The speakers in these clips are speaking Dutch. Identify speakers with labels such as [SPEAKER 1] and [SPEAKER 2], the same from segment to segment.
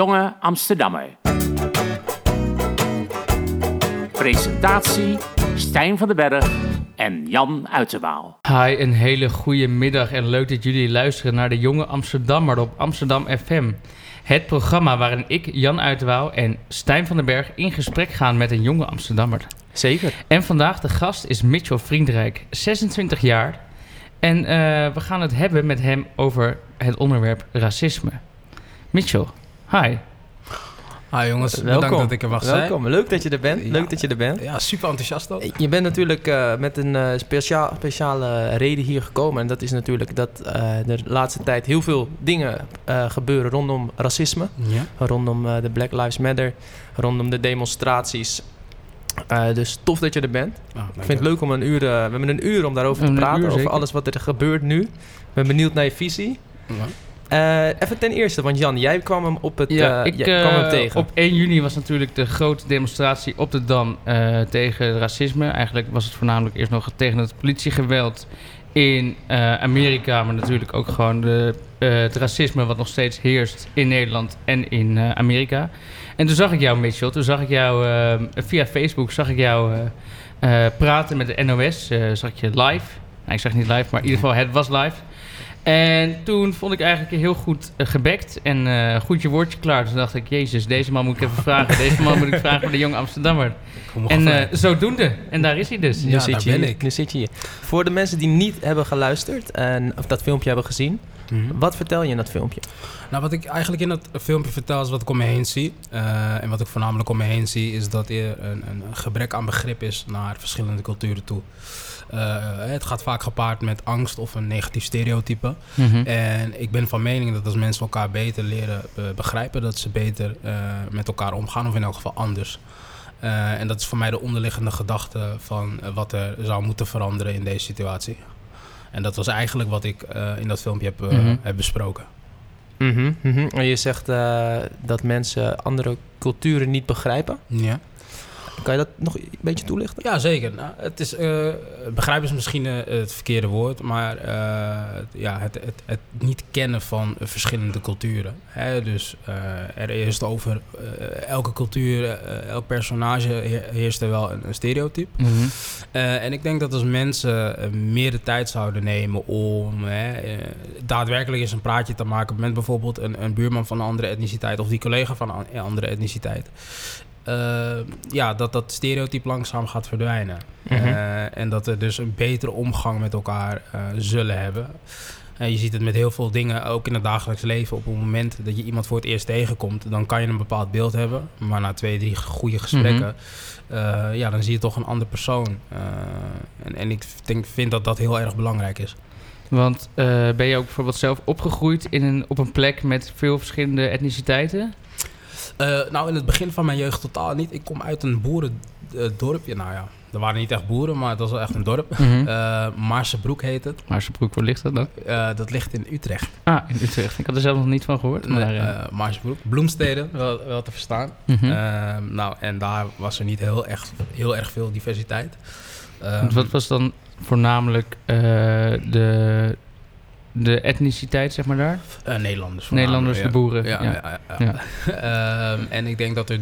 [SPEAKER 1] jonge Amsterdammer. Presentatie Stijn van den Berg en Jan Uiterwaal.
[SPEAKER 2] Hi, een hele goede middag en leuk dat jullie luisteren naar de Jonge Amsterdammer op Amsterdam FM. Het programma waarin ik, Jan Uiterwaal en Stijn van den Berg in gesprek gaan met een jonge Amsterdammer.
[SPEAKER 3] Zeker.
[SPEAKER 2] En vandaag de gast is Mitchell Vriendrijk, 26 jaar. En uh, we gaan het hebben met hem over het onderwerp racisme. Mitchell, hi.
[SPEAKER 4] Hi jongens, welkom. bedankt dat ik er mag
[SPEAKER 3] zijn. Welkom, leuk dat je er bent. Leuk dat je er bent.
[SPEAKER 4] Ja, super enthousiast ook.
[SPEAKER 3] Je bent natuurlijk uh, met een uh, speciaal, speciale reden hier gekomen. En dat is natuurlijk dat uh, de laatste tijd heel veel dingen gebeuren rondom racisme. Ja. Rondom de Black Lives Matter, rondom de demonstraties. dus tof dat je er bent. Oh, ik vind het leuk om een uur... we hebben een uur om daarover te praten, uur, over alles wat er gebeurt nu. Ik ben benieuwd naar je visie. Ja. Uh, even ten eerste, want Jan, jij kwam hem op het ja, uh, ik, kwam hem
[SPEAKER 2] uh,
[SPEAKER 3] tegen.
[SPEAKER 2] Op 1 juni was natuurlijk de grote demonstratie op de Dam tegen racisme. Eigenlijk was het voornamelijk eerst nog tegen het politiegeweld in Amerika, maar natuurlijk ook gewoon de, het racisme wat nog steeds heerst in Nederland en in Amerika. En toen zag ik jou, Mitchell, toen zag ik jou via Facebook, zag ik jou praten met de NOS, zag ik je live. Nou, ik zag niet live, maar in ieder geval het was live. En toen vond ik eigenlijk heel goed uh, gebekt en uh, goed je woordje klaar. Toen dacht ik, jezus, deze man moet ik even vragen. Deze man moet ik vragen voor de jonge Amsterdammer. En uh, zodoende. En daar is hij dus.
[SPEAKER 3] Ja, nu zit je ben ik. Nu zit je hier. Voor de mensen die niet hebben geluisterd en of dat filmpje hebben gezien. Mhm. Wat vertel je in dat filmpje?
[SPEAKER 4] Nou, wat ik eigenlijk in dat filmpje vertel is wat ik om me heen zie. en wat ik voornamelijk om me heen zie is dat er een, een gebrek aan begrip is naar verschillende culturen toe. Uh, het gaat vaak gepaard met angst of een negatief stereotype. Mhm. En ik ben van mening dat als mensen elkaar beter leren begrijpen, dat ze beter uh, met elkaar omgaan, of in elk geval anders. en dat is voor mij de onderliggende gedachte van wat er zou moeten veranderen in deze situatie. En dat was eigenlijk wat ik in dat filmpje heb, mm -hmm. heb besproken.
[SPEAKER 3] Mm -hmm, En je zegt dat mensen andere culturen niet begrijpen. Ja. Kan je dat nog een beetje toelichten?
[SPEAKER 4] Ja, zeker. Nou, het is, uh, begrijpen is misschien uh, het verkeerde woord, maar uh, ja, het, het, het, niet kennen van verschillende culturen. Hè? Dus er is over elke cultuur, elk personage heerst er wel een, een stereotype. Mm -hmm. en ik denk dat als mensen meer de tijd zouden nemen om daadwerkelijk eens een praatje te maken met bijvoorbeeld een, een buurman van een andere etniciteit of die collega van een andere etniciteit. Uh, ja, dat dat stereotype langzaam gaat verdwijnen. Mhm. uh, en dat er dus een betere omgang met elkaar uh, zullen hebben. En je ziet het met heel veel dingen, ook in het dagelijks leven. Op het moment dat je iemand voor het eerst tegenkomt, dan kan je een bepaald beeld hebben. Maar na twee, drie goede gesprekken, mm-hmm. ja, dan zie je toch een ander persoon. en, en ik denk, vind dat dat heel erg belangrijk is.
[SPEAKER 2] Want ben je ook bijvoorbeeld zelf opgegroeid in een, op een plek met veel verschillende etniciteiten?
[SPEAKER 4] Uh, nou, in het begin van mijn jeugd totaal niet. Ik kom uit een boerendorpje. Nou ja, er waren niet echt boeren, maar het was wel echt een dorp. Mm -hmm. uh, Maarsebroek heet het.
[SPEAKER 2] Maarsebroek, waar ligt dat dan?
[SPEAKER 4] Uh, dat ligt in Utrecht.
[SPEAKER 2] Ah, in Utrecht. Ik had er zelf nog niet van gehoord. Maar,
[SPEAKER 4] uh, Maarsebroek. Bloemsteden, wel, wel te verstaan. Mm -hmm. nou, en daar was er niet heel, echt, heel erg veel diversiteit.
[SPEAKER 2] wat was dan voornamelijk de de etniciteit, zeg maar daar?
[SPEAKER 4] Uh, Nederlanders.
[SPEAKER 2] Nederlanders, de boeren.
[SPEAKER 4] Ja, ja. ja, ja. um, en ik denk dat er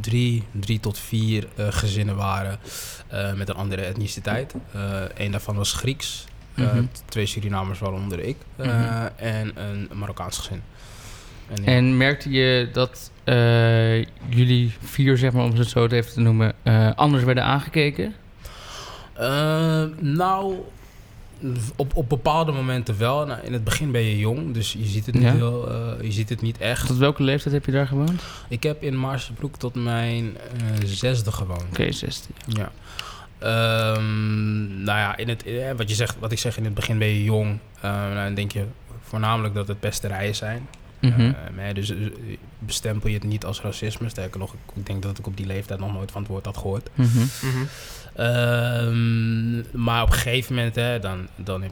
[SPEAKER 4] drie, drie tot vier uh, gezinnen waren uh, met een andere etniciteit. Eén daarvan was Grieks. Mm -hmm. Twee Surinamers, waaronder ik. Mm -hmm. En een Marokkaans gezin.
[SPEAKER 2] En, en merkte je dat jullie vier, zeg maar, om het zo even te noemen, anders werden aangekeken?
[SPEAKER 4] nou, op, op bepaalde momenten wel. Nou, in het begin ben je jong, dus je ziet het niet, heel, uh, je ziet het niet echt.
[SPEAKER 2] Tot welke leeftijd heb je daar gewoond?
[SPEAKER 4] Ik heb in Maarsebroek tot mijn uh, zesde gewoond.
[SPEAKER 2] Oké, okay, zesde.
[SPEAKER 4] Ja. Um, nou ja, in het, eh, wat, je zegt, wat ik zeg, in het begin ben je jong. Uh, nou, dan denk je voornamelijk dat het beste rijen zijn. Mm -hmm. uh, dus bestempel je het niet als racisme. Sterker nog, ik denk dat ik op die leeftijd nog nooit van het woord had gehoord. Mm -hmm. Mm -hmm. Um, maar op een gegeven moment, hè, dan, dan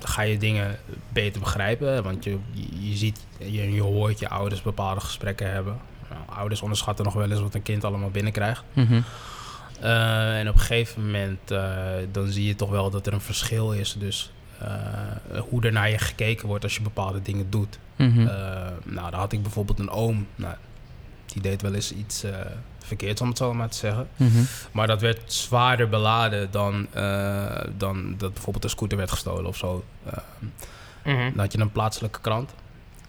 [SPEAKER 4] ga je dingen beter begrijpen. Want je, je ziet, je, je hoort je ouders bepaalde gesprekken hebben. Nou, ouders onderschatten nog wel eens wat een kind allemaal binnenkrijgt. Mm -hmm. uh, en op een gegeven moment, uh, dan zie je toch wel dat er een verschil is. Dus eh, hoe er naar je gekeken wordt als je bepaalde dingen doet.
[SPEAKER 2] Mhm.
[SPEAKER 4] Eh, nou, dan had ik bijvoorbeeld een oom. Nou, die deed wel eens iets verkeerds, om het zo maar te zeggen.
[SPEAKER 2] Mhm.
[SPEAKER 4] Maar dat werd zwaarder beladen dan, eh, dan dat bijvoorbeeld een scooter werd gestolen of zo. Dan had je een plaatselijke krant,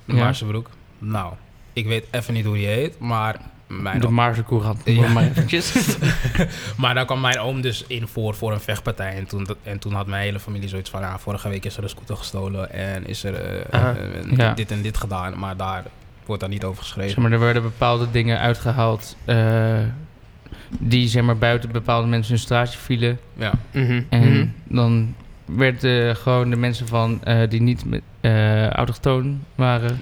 [SPEAKER 4] de
[SPEAKER 2] Ja.
[SPEAKER 4] Maarsebroek. Nou, ik weet even niet hoe die heet, maar mijn
[SPEAKER 2] De Maarse Courant.
[SPEAKER 4] Ja.
[SPEAKER 2] Maar eventjes.
[SPEAKER 4] maar dan kwam mijn oom dus in voor, voor een vechtpartij. En toen, en toen had mijn hele familie zoiets van... Ja, vorige week is er een scooter gestolen en is er eh, dit en dit gedaan. Maar daar wordt daar niet over geschreven.
[SPEAKER 2] zeg maar, er werden bepaalde dingen uitgehaald... eh, die zeg maar, buiten bepaalde mensen hun straatje vielen.
[SPEAKER 4] Ja,
[SPEAKER 3] Mhm.
[SPEAKER 2] En
[SPEAKER 3] Mhm.
[SPEAKER 2] dan werden gewoon de mensen van eh, die niet met, eh, autochtoon waren...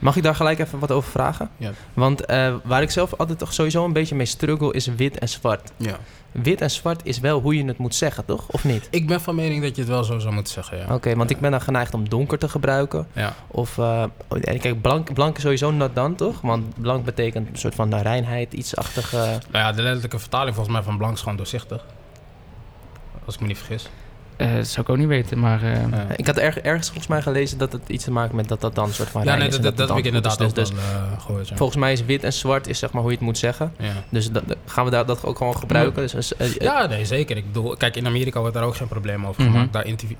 [SPEAKER 3] Mag ik daar gelijk even wat over vragen?
[SPEAKER 4] Ja.
[SPEAKER 3] Want eh, waar ik zelf altijd toch sowieso een beetje mee struggle is wit en zwart.
[SPEAKER 4] ja.
[SPEAKER 3] Wit en zwart is wel hoe je het moet zeggen, toch? Of niet?
[SPEAKER 4] Ik ben van mening dat je het wel zo zou moeten zeggen, ja.
[SPEAKER 3] Oké, want ik ben dan geneigd om donker te gebruiken.
[SPEAKER 4] Ja,
[SPEAKER 3] Of, en kijk, blank, blank is sowieso not dan, toch? Want blank betekent een soort van reinheid, iets-achtig. eh.
[SPEAKER 4] nou ja, de letterlijke vertaling volgens mij van blank is gewoon doorzichtig. Als ik me niet vergis.
[SPEAKER 2] Eh, dat zou ik ook niet weten, maar... eh.
[SPEAKER 3] Ik had erg, ergens volgens mij gelezen dat het iets te maken met dat dat dan een soort van
[SPEAKER 4] Ja, nee,
[SPEAKER 3] is.
[SPEAKER 4] dat, dat, dat heb ik inderdaad
[SPEAKER 3] Dus,
[SPEAKER 4] wel eh, gehoord, ja.
[SPEAKER 3] volgens mij is wit en zwart is zeg maar hoe je het moet zeggen.
[SPEAKER 4] ja.
[SPEAKER 3] Dus dat, gaan we daar, dat ook gewoon gebruiken. Dus,
[SPEAKER 4] Ja, nee, zeker. Ik bedoel, kijk, in Amerika wordt daar ook geen probleem over
[SPEAKER 2] Mhm.
[SPEAKER 4] gemaakt. Daar identif-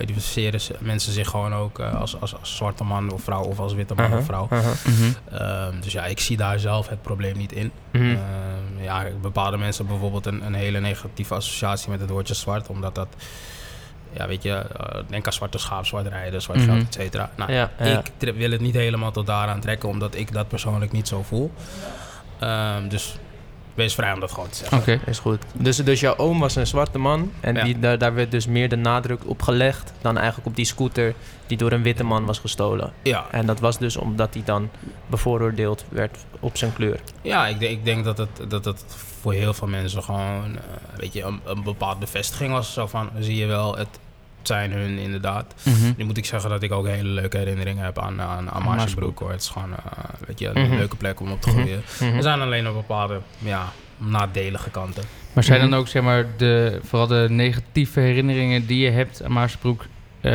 [SPEAKER 4] identificeren ze- mensen zich gewoon ook als, als, als zwarte man of vrouw of als witte man of vrouw.
[SPEAKER 3] aha.
[SPEAKER 2] mhm.
[SPEAKER 4] Ehm, dus ja, ik zie daar zelf het probleem niet in.
[SPEAKER 3] Mhm.
[SPEAKER 4] Ehm, ja, bepaalde mensen hebben bijvoorbeeld een, een hele negatieve associatie met het woordje zwart, omdat dat, ja, weet je, eh, denk aan zwarte schaap, zwart rijden, zwart veld,
[SPEAKER 2] Mhm.
[SPEAKER 4] et cetera. Nou,
[SPEAKER 3] ja, ja.
[SPEAKER 4] ik wil het niet helemaal tot daaraan trekken, omdat ik dat persoonlijk niet zo voel. Ehm, dus wees vrij om dat gewoon te zeggen.
[SPEAKER 2] Oké.
[SPEAKER 3] Is goed. Dus, dus jouw oom was een zwarte man. En
[SPEAKER 4] Ja.
[SPEAKER 3] die, daar, daar werd dus meer de nadruk op gelegd dan eigenlijk op die scooter die door een witte man was gestolen.
[SPEAKER 4] Ja,
[SPEAKER 3] En dat was dus omdat hij dan bevooroordeeld werd op zijn kleur.
[SPEAKER 4] Ja, ik, denk- ik denk dat het, dat het voor heel veel mensen gewoon eh, weet je, een, een bepaalde bevestiging was. Zo van, zie je wel, het zijn hun inderdaad.
[SPEAKER 2] Mhm.
[SPEAKER 4] Nu moet ik zeggen dat ik ook hele leuke herinneringen heb aan, aan, aan Maarsebroek. hoor. Het is gewoon eh, weet je, een
[SPEAKER 3] Mhm.
[SPEAKER 4] leuke plek om op te
[SPEAKER 3] Mhm.
[SPEAKER 4] groeien. Er zijn alleen een bepaalde ja, nadelige kanten.
[SPEAKER 2] Maar zijn dan ook, zeg maar, de, vooral de negatieve herinneringen die je hebt aan Maarsbroek... eh,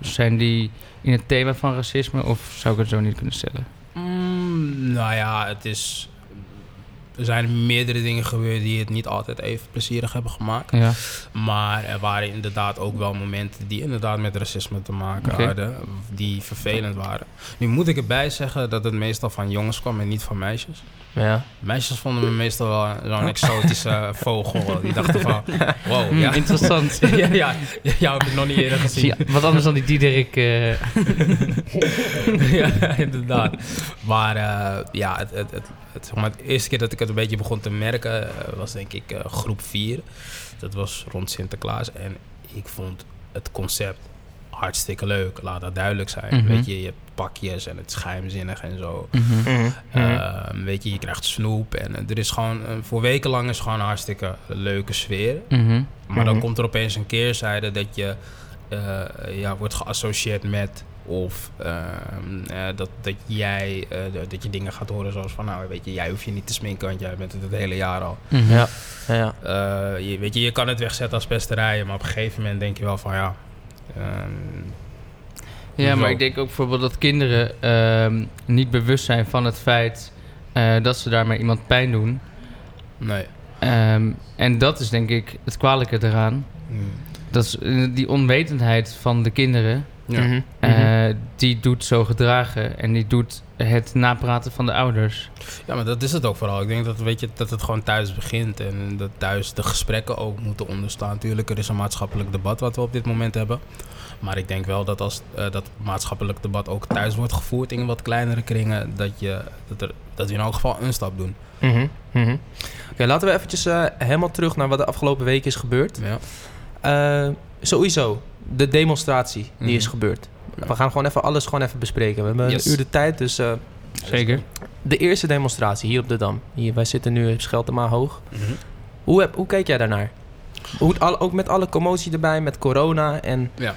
[SPEAKER 2] zijn die in het thema van racisme? Of zou ik het zo niet kunnen stellen?
[SPEAKER 4] Mm, nou ja, het is... Er zijn meerdere dingen gebeurd die het niet altijd even plezierig hebben gemaakt.
[SPEAKER 2] Ja.
[SPEAKER 4] Maar er waren inderdaad ook wel momenten die inderdaad met racisme te maken hadden. Die vervelend waren. Nu moet ik erbij zeggen dat het meestal van jongens kwam en niet van meisjes.
[SPEAKER 3] Ja.
[SPEAKER 4] Meisjes vonden me meestal wel zo'n exotische vogel. Die dachten van, wow,
[SPEAKER 2] Hmm,
[SPEAKER 4] ja.
[SPEAKER 2] Interessant.
[SPEAKER 4] ja, ja, ja, jou heb ik nog niet eerder gezien.
[SPEAKER 2] Zie, wat anders dan die Diederik. eh
[SPEAKER 4] ja, inderdaad. Maar eh, ja, het, het, het, het, zeg maar, de eerste keer dat ik het een beetje begon te merken eh, was denk ik groep 4. Dat was rond Sinterklaas. En ik vond het concept hartstikke leuk. Laat dat duidelijk zijn.
[SPEAKER 2] Mhm.
[SPEAKER 4] Weet je, je hebt pakjes en het is geheimzinnig en zo.
[SPEAKER 2] mhm.
[SPEAKER 3] Mhm.
[SPEAKER 4] Ehm, weet je, je krijgt snoep. En eh, er is gewoon, eh, voor weken lang is gewoon een hartstikke leuke sfeer. Maar dan komt er opeens een keerzijde dat je eh, ja, wordt geassocieerd met of ehm, eh, dat, dat jij eh, dat- je dingen gaat horen zoals van nou weet je, jij hoeft je niet te sminken, want jij bent het het hele jaar al.
[SPEAKER 3] Ja. Ja.
[SPEAKER 4] Eh, je, weet je, je kan het wegzetten als pesterijen, maar op een gegeven moment denk je wel van ja. Ehm,
[SPEAKER 2] Ja, maar ik denk ook bijvoorbeeld dat kinderen ehm, niet bewust zijn van het feit eh, dat ze daarmee iemand pijn doen.
[SPEAKER 4] nee.
[SPEAKER 2] Ehm, en dat is denk ik het kwalijke eraan.
[SPEAKER 4] Hmm.
[SPEAKER 2] Dat is eh, die onwetendheid van de kinderen.
[SPEAKER 4] Ja.
[SPEAKER 3] Mhm.
[SPEAKER 2] eh, die doet zo gedragen en die doet het napraten van de ouders.
[SPEAKER 4] ja, maar dat is het ook vooral. Ik denk dat, weet je, dat het gewoon thuis begint en dat thuis de gesprekken ook moeten onderstaan. Tuurlijk, er is een maatschappelijk debat wat we op dit moment hebben. Maar ik denk wel dat als eh, dat maatschappelijk debat ook thuis wordt gevoerd in wat kleinere kringen, dat, je, dat, er, dat we in elk geval een stap doen.
[SPEAKER 3] Mhm. Mhm. Oké, laten we eventjes eh, helemaal terug naar wat de afgelopen week is gebeurd.
[SPEAKER 4] Ja.
[SPEAKER 3] Sowieso, de demonstratie die is
[SPEAKER 4] Mhm.
[SPEAKER 3] gebeurd.
[SPEAKER 4] Ja.
[SPEAKER 3] We gaan gewoon even alles gewoon even bespreken. We hebben
[SPEAKER 4] Yes.
[SPEAKER 3] een uur de tijd, dus eh,
[SPEAKER 2] Zeker.
[SPEAKER 3] de eerste demonstratie hier op de Dam. Hier, wij zitten nu op Scheltema hoog.
[SPEAKER 4] Mhm.
[SPEAKER 3] Hoe, heb, hoe kijk jij daarnaar? Hoe, al- ook met alle commotie erbij, met corona en...
[SPEAKER 4] Ja.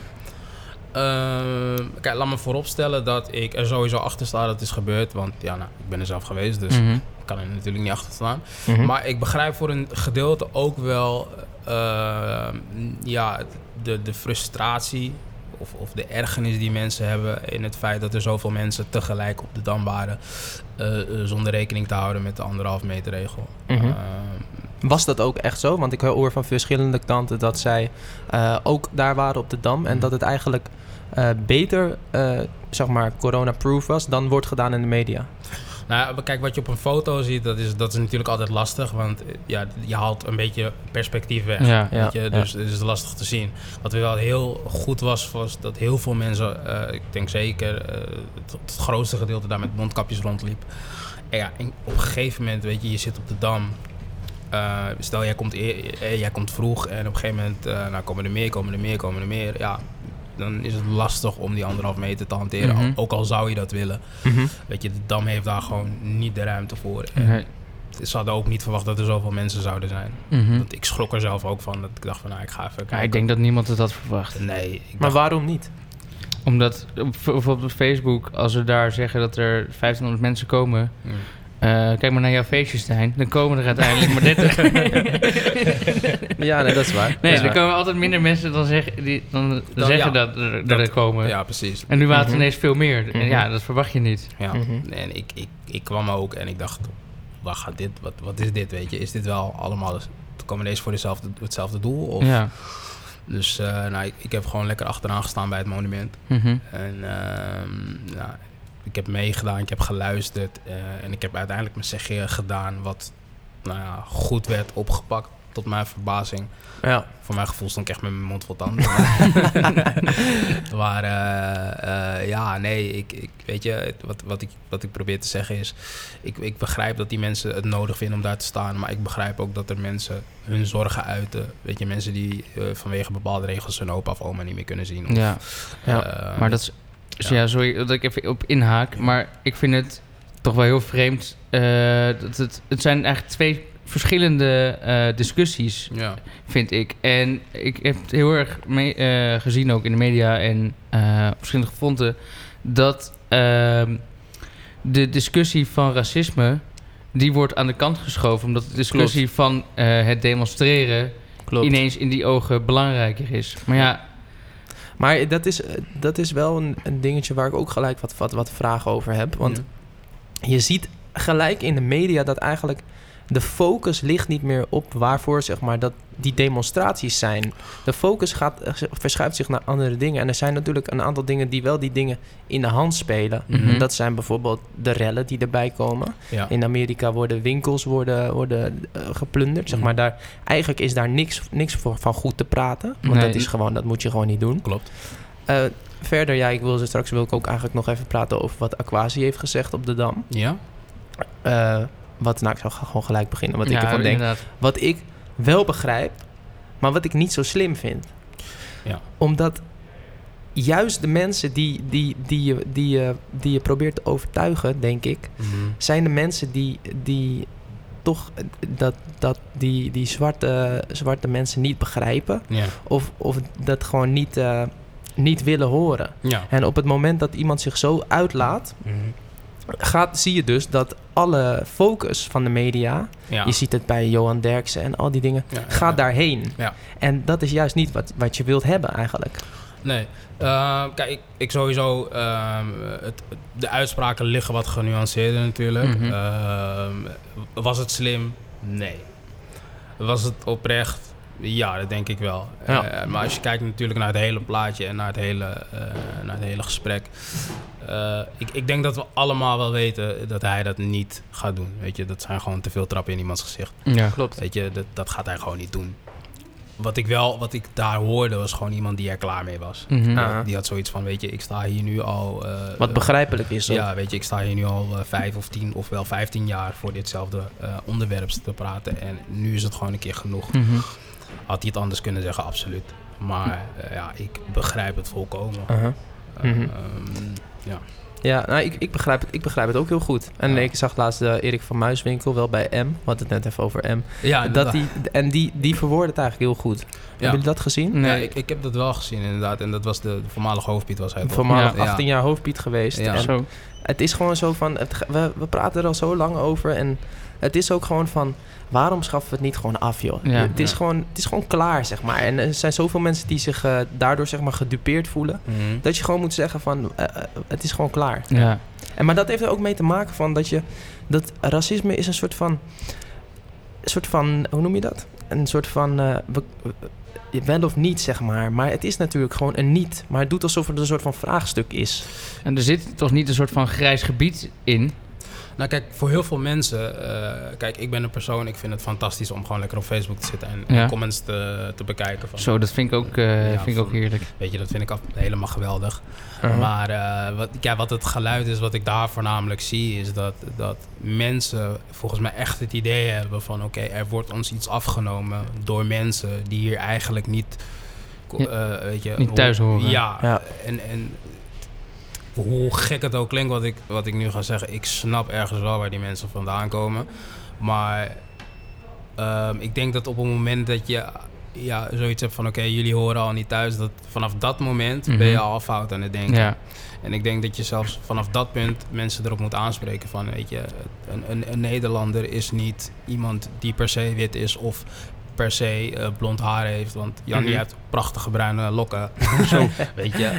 [SPEAKER 4] Ehm, kijk, laat me vooropstellen dat ik er sowieso achter sta dat het is gebeurd. Want ja, nou, ik ben er zelf geweest, dus
[SPEAKER 2] Mhm.
[SPEAKER 4] Ik kan er natuurlijk niet achter staan.
[SPEAKER 3] Mhm.
[SPEAKER 4] Maar ik begrijp voor een gedeelte ook wel eh, ja, de, de frustratie of, of de ergernis die mensen hebben in het feit dat er zoveel mensen tegelijk op de dam waren. eh, eh, zonder rekening te houden met de anderhalf meter regel.
[SPEAKER 3] Mhm.
[SPEAKER 4] Eh,
[SPEAKER 3] Was dat ook echt zo? Want ik hoor van verschillende kanten dat zij eh, ook daar waren op de Dam. En dat het eigenlijk eh, beter, eh, zeg maar, corona-proof was dan wordt gedaan in de media.
[SPEAKER 4] Nou, kijk, wat je op een foto ziet, dat is, dat is natuurlijk altijd lastig. Want eh, ja, je haalt een beetje perspectief weg.
[SPEAKER 2] Ja.
[SPEAKER 3] Ja,
[SPEAKER 4] je? Dus het is lastig te zien. Wat wel heel goed was, was dat heel veel mensen, eh, ik denk zeker eh, het, het grootste gedeelte daar met mondkapjes rondliep. En ja, en op een gegeven moment, weet je, je zit op de dam. Eh, stel, jij komt, eer- eh, jij komt vroeg en op een gegeven moment eh, nou, komen er meer, komen er meer, komen er meer. Ja, dan is het lastig om die anderhalf meter te hanteren.
[SPEAKER 2] Mhm.
[SPEAKER 4] Ook al zou je dat willen. Weet je, de dam heeft daar gewoon niet de ruimte voor. En
[SPEAKER 2] Nee.
[SPEAKER 4] ze hadden ook niet verwacht dat er zoveel mensen zouden zijn.
[SPEAKER 2] Mhm.
[SPEAKER 4] Want ik schrok er zelf ook van. Dat ik dacht van, nou, ik ga even kijken.
[SPEAKER 2] Ja, ik denk dat niemand het had verwacht.
[SPEAKER 4] Nee, ik
[SPEAKER 3] Maar
[SPEAKER 4] dacht,
[SPEAKER 3] waarom niet?
[SPEAKER 2] Omdat op, bijvoorbeeld op Facebook, als we daar zeggen dat er 1500 mensen komen. Eh, kijk maar naar jouw feestje, Stijn. Dan komen er uiteindelijk maar 30.
[SPEAKER 3] Ja, nee, dat is waar.
[SPEAKER 2] Nee,
[SPEAKER 3] is
[SPEAKER 2] er komen altijd minder mensen dan, zeggen die, dan,
[SPEAKER 4] Dan-
[SPEAKER 2] zeggen
[SPEAKER 4] ja,
[SPEAKER 2] dat er, dat
[SPEAKER 4] dat-
[SPEAKER 2] er komen.
[SPEAKER 4] Ja, precies.
[SPEAKER 2] En nu waren het
[SPEAKER 3] Mhm.
[SPEAKER 2] ineens veel meer. En
[SPEAKER 3] Mhm.
[SPEAKER 2] ja, dat verwacht je niet.
[SPEAKER 4] Ja.
[SPEAKER 3] Mhm.
[SPEAKER 4] En ik, ik, ik kwam ook en ik dacht, wat, gaat dit, wat, wat is dit, weet je? Is dit wel allemaal... Komen deze voor dezelfde, hetzelfde doel? Of,
[SPEAKER 2] Ja.
[SPEAKER 4] Dus eh, nou, ik, ik heb gewoon lekker achteraan gestaan bij het monument.
[SPEAKER 2] Mhm.
[SPEAKER 4] En ehm, nou, ik heb meegedaan, ik heb geluisterd. eh, en ik heb uiteindelijk mijn zegje gedaan wat nou ja, goed werd opgepakt. Tot mijn verbazing.
[SPEAKER 3] Ja.
[SPEAKER 4] Voor mijn gevoel stond ik echt met mijn mond vol tanden. maar eh, eh, ja, nee, ik, ik, weet je, wat, wat, ik, wat ik probeer te zeggen is... Ik, ik begrijp dat die mensen het nodig vinden om daar te staan. Maar ik begrijp ook dat er mensen hun zorgen uiten. Weet je, mensen die vanwege bepaalde regels hun opa of oma niet meer kunnen zien. Of,
[SPEAKER 2] Ja.
[SPEAKER 3] Ja.
[SPEAKER 2] Maar dat is... dus
[SPEAKER 4] ja.
[SPEAKER 2] ja, sorry dat ik even op inhaak. Maar ik vind het toch wel heel vreemd. eh, dat het, het zijn eigenlijk twee verschillende eh, discussies,
[SPEAKER 4] Ja,
[SPEAKER 2] vind ik. En ik heb het heel erg mee, eh, gezien ook in de media en op verschillende fronten... dat ehm, de discussie van racisme... die wordt aan de kant geschoven... omdat de discussie van het demonstreren...
[SPEAKER 3] Klopt.
[SPEAKER 2] ineens in die ogen belangrijker is. Maar ja,
[SPEAKER 3] Maar dat is, dat is wel een, een dingetje waar ik ook gelijk wat, wat, wat vragen over heb. Want je ziet gelijk in de media dat eigenlijk de focus ligt niet meer op waarvoor zeg maar, dat die demonstraties zijn. De focus gaat, eh, verschuift zich naar andere dingen. En er zijn natuurlijk een aantal dingen die wel die dingen in de hand spelen.
[SPEAKER 2] Mhm.
[SPEAKER 3] Dat zijn bijvoorbeeld de rellen die erbij komen.
[SPEAKER 4] ja.
[SPEAKER 3] In Amerika worden winkels worden, worden, eh, geplunderd. Zeg
[SPEAKER 4] Mhm.
[SPEAKER 3] maar, daar, eigenlijk is daar niks, niks voor, van goed te praten. Want
[SPEAKER 2] Nee.
[SPEAKER 3] dat, is gewoon, dat moet je gewoon niet doen.
[SPEAKER 4] klopt.
[SPEAKER 3] Eh, verder, ja, ik wil ze straks wil ik ook eigenlijk nog even praten over wat Aquasi heeft gezegd op de Dam.
[SPEAKER 4] Ja?
[SPEAKER 3] Wat, nou, ik zal gewoon gelijk beginnen. Wat ik ervan denk.
[SPEAKER 2] inderdaad.
[SPEAKER 3] Wat ik wel begrijp, maar wat ik niet zo slim vind.
[SPEAKER 4] Ja.
[SPEAKER 3] Omdat juist de mensen die, die, die, je, die, je, die je probeert te overtuigen, denk ik,
[SPEAKER 4] Mhm.
[SPEAKER 3] zijn de mensen die, die toch dat, dat die, die zwarte, zwarte mensen niet begrijpen.
[SPEAKER 4] Ja.
[SPEAKER 3] Of, of dat gewoon niet, eh, niet willen horen.
[SPEAKER 4] Ja.
[SPEAKER 3] En op het moment dat iemand zich zo uitlaat,
[SPEAKER 4] Mhm.
[SPEAKER 3] gaat, zie je dus dat alle focus van de media,
[SPEAKER 4] Ja.
[SPEAKER 3] je ziet het bij Johan Derksen en al die dingen,
[SPEAKER 4] Ja, ja,
[SPEAKER 3] gaat daarheen.
[SPEAKER 4] Ja.
[SPEAKER 3] En dat is juist niet wat, wat je wilt hebben eigenlijk.
[SPEAKER 4] Nee. Eh, kijk, ik, ik sowieso... ehm, het, de uitspraken liggen wat genuanceerder natuurlijk.
[SPEAKER 2] Mhm.
[SPEAKER 4] Ehm, was het slim? Nee. Was het oprecht? Ja, dat denk ik wel. Eh, maar als je kijkt natuurlijk naar het hele plaatje en naar het hele, eh, naar het hele gesprek. Eh, ik, ik denk dat we allemaal wel weten dat hij dat niet gaat doen. Weet je, dat zijn gewoon te veel trappen in iemands gezicht.
[SPEAKER 2] Ja.
[SPEAKER 3] Klopt.
[SPEAKER 4] Weet je, dat, dat gaat hij gewoon niet doen. Wat ik wel, wat ik daar hoorde, was gewoon iemand die er klaar mee was.
[SPEAKER 2] Mhm.
[SPEAKER 3] Ah.
[SPEAKER 4] Die had zoiets van, weet je, ik sta hier nu al... eh,
[SPEAKER 3] Wat begrijpelijk is.
[SPEAKER 4] Ja, weet je, ik sta hier nu al eh, vijf of tien of wel vijftien jaar voor ditzelfde eh, onderwerp te praten. En nu is het gewoon een keer genoeg.
[SPEAKER 2] Mhm.
[SPEAKER 4] Had hij het anders kunnen zeggen, absoluut. Maar ja, ik begrijp het volkomen. Ehm, ja.
[SPEAKER 3] Ja, nou, ik, ik, begrijp het, ik begrijp het ook heel goed. En
[SPEAKER 4] Ja.
[SPEAKER 3] ik zag laatst eh, Erik van Muiswinkel wel bij M. We hadden het net even over M.
[SPEAKER 4] Ja,
[SPEAKER 3] dat die, en die, die verwoordde het eigenlijk heel goed.
[SPEAKER 4] Ja.
[SPEAKER 3] Hebben jullie dat gezien?
[SPEAKER 2] Nee.
[SPEAKER 4] Ja, ik, ik heb dat wel gezien inderdaad. En dat was de, de voormalige hoofdpiet was hij?
[SPEAKER 3] Voormalig
[SPEAKER 4] Ja.
[SPEAKER 3] 18 jaar hoofdpiet geweest.
[SPEAKER 4] Ja.
[SPEAKER 3] En
[SPEAKER 2] Zo.
[SPEAKER 3] het is gewoon zo van... Het, we, we praten er al zo lang over. En het is ook gewoon van... Waarom schaffen we het niet gewoon af, joh?
[SPEAKER 2] Ja.
[SPEAKER 3] het, is
[SPEAKER 4] Ja.
[SPEAKER 3] gewoon, het is gewoon klaar, zeg maar. En er zijn zoveel mensen die zich eh, daardoor zeg maar gedupeerd voelen.
[SPEAKER 4] Mhm.
[SPEAKER 3] Dat je gewoon moet zeggen van... eh, eh, het is gewoon klaar.
[SPEAKER 2] Ja.
[SPEAKER 3] En, maar dat heeft er ook mee te maken van dat je... Dat racisme is een soort van... Een soort van... Hoe noem je dat? Een soort van... eh, we- we- wel of niet, zeg maar. Maar het is natuurlijk gewoon een niet. Maar het doet alsof het een soort van vraagstuk is.
[SPEAKER 2] En er zit toch niet een soort van grijs gebied in?
[SPEAKER 4] Nou kijk, voor heel veel mensen... eh, kijk, ik ben een persoon... Ik vind het fantastisch om gewoon lekker op Facebook te zitten... en, comments te, te bekijken. Van,
[SPEAKER 2] Zo, dat vind ik ook, eh,
[SPEAKER 4] Ja,
[SPEAKER 2] vind ik ook heerlijk.
[SPEAKER 4] Weet je, dat vind ik helemaal geweldig.
[SPEAKER 3] Uh-huh.
[SPEAKER 4] Maar eh, wat, ja, wat het geluid is, wat ik daar voornamelijk zie, is dat, dat mensen volgens mij echt het idee hebben van oké, er wordt ons iets afgenomen door mensen die hier eigenlijk niet,
[SPEAKER 2] Ja,
[SPEAKER 4] eh, weet je,
[SPEAKER 2] niet thuis horen.
[SPEAKER 4] Ja,
[SPEAKER 3] Ja.
[SPEAKER 4] En, en hoe gek het ook klinkt wat ik, wat ik nu ga zeggen, ik snap ergens wel waar die mensen vandaan komen. Maar ehm, ik denk dat op het moment dat je ja, zoiets hebt van oké, jullie horen al niet thuis, dat vanaf dat moment ben je
[SPEAKER 2] Mhm.
[SPEAKER 4] al fout aan het denken.
[SPEAKER 2] Ja.
[SPEAKER 4] En ik denk dat je zelfs vanaf dat punt mensen erop moet aanspreken van, weet je, een, een, een Nederlander is niet iemand die per se wit is of per se eh, blond haar heeft. Want Jan,
[SPEAKER 3] Mhm.
[SPEAKER 4] die heeft prachtige bruine lokken. Zo, weet je.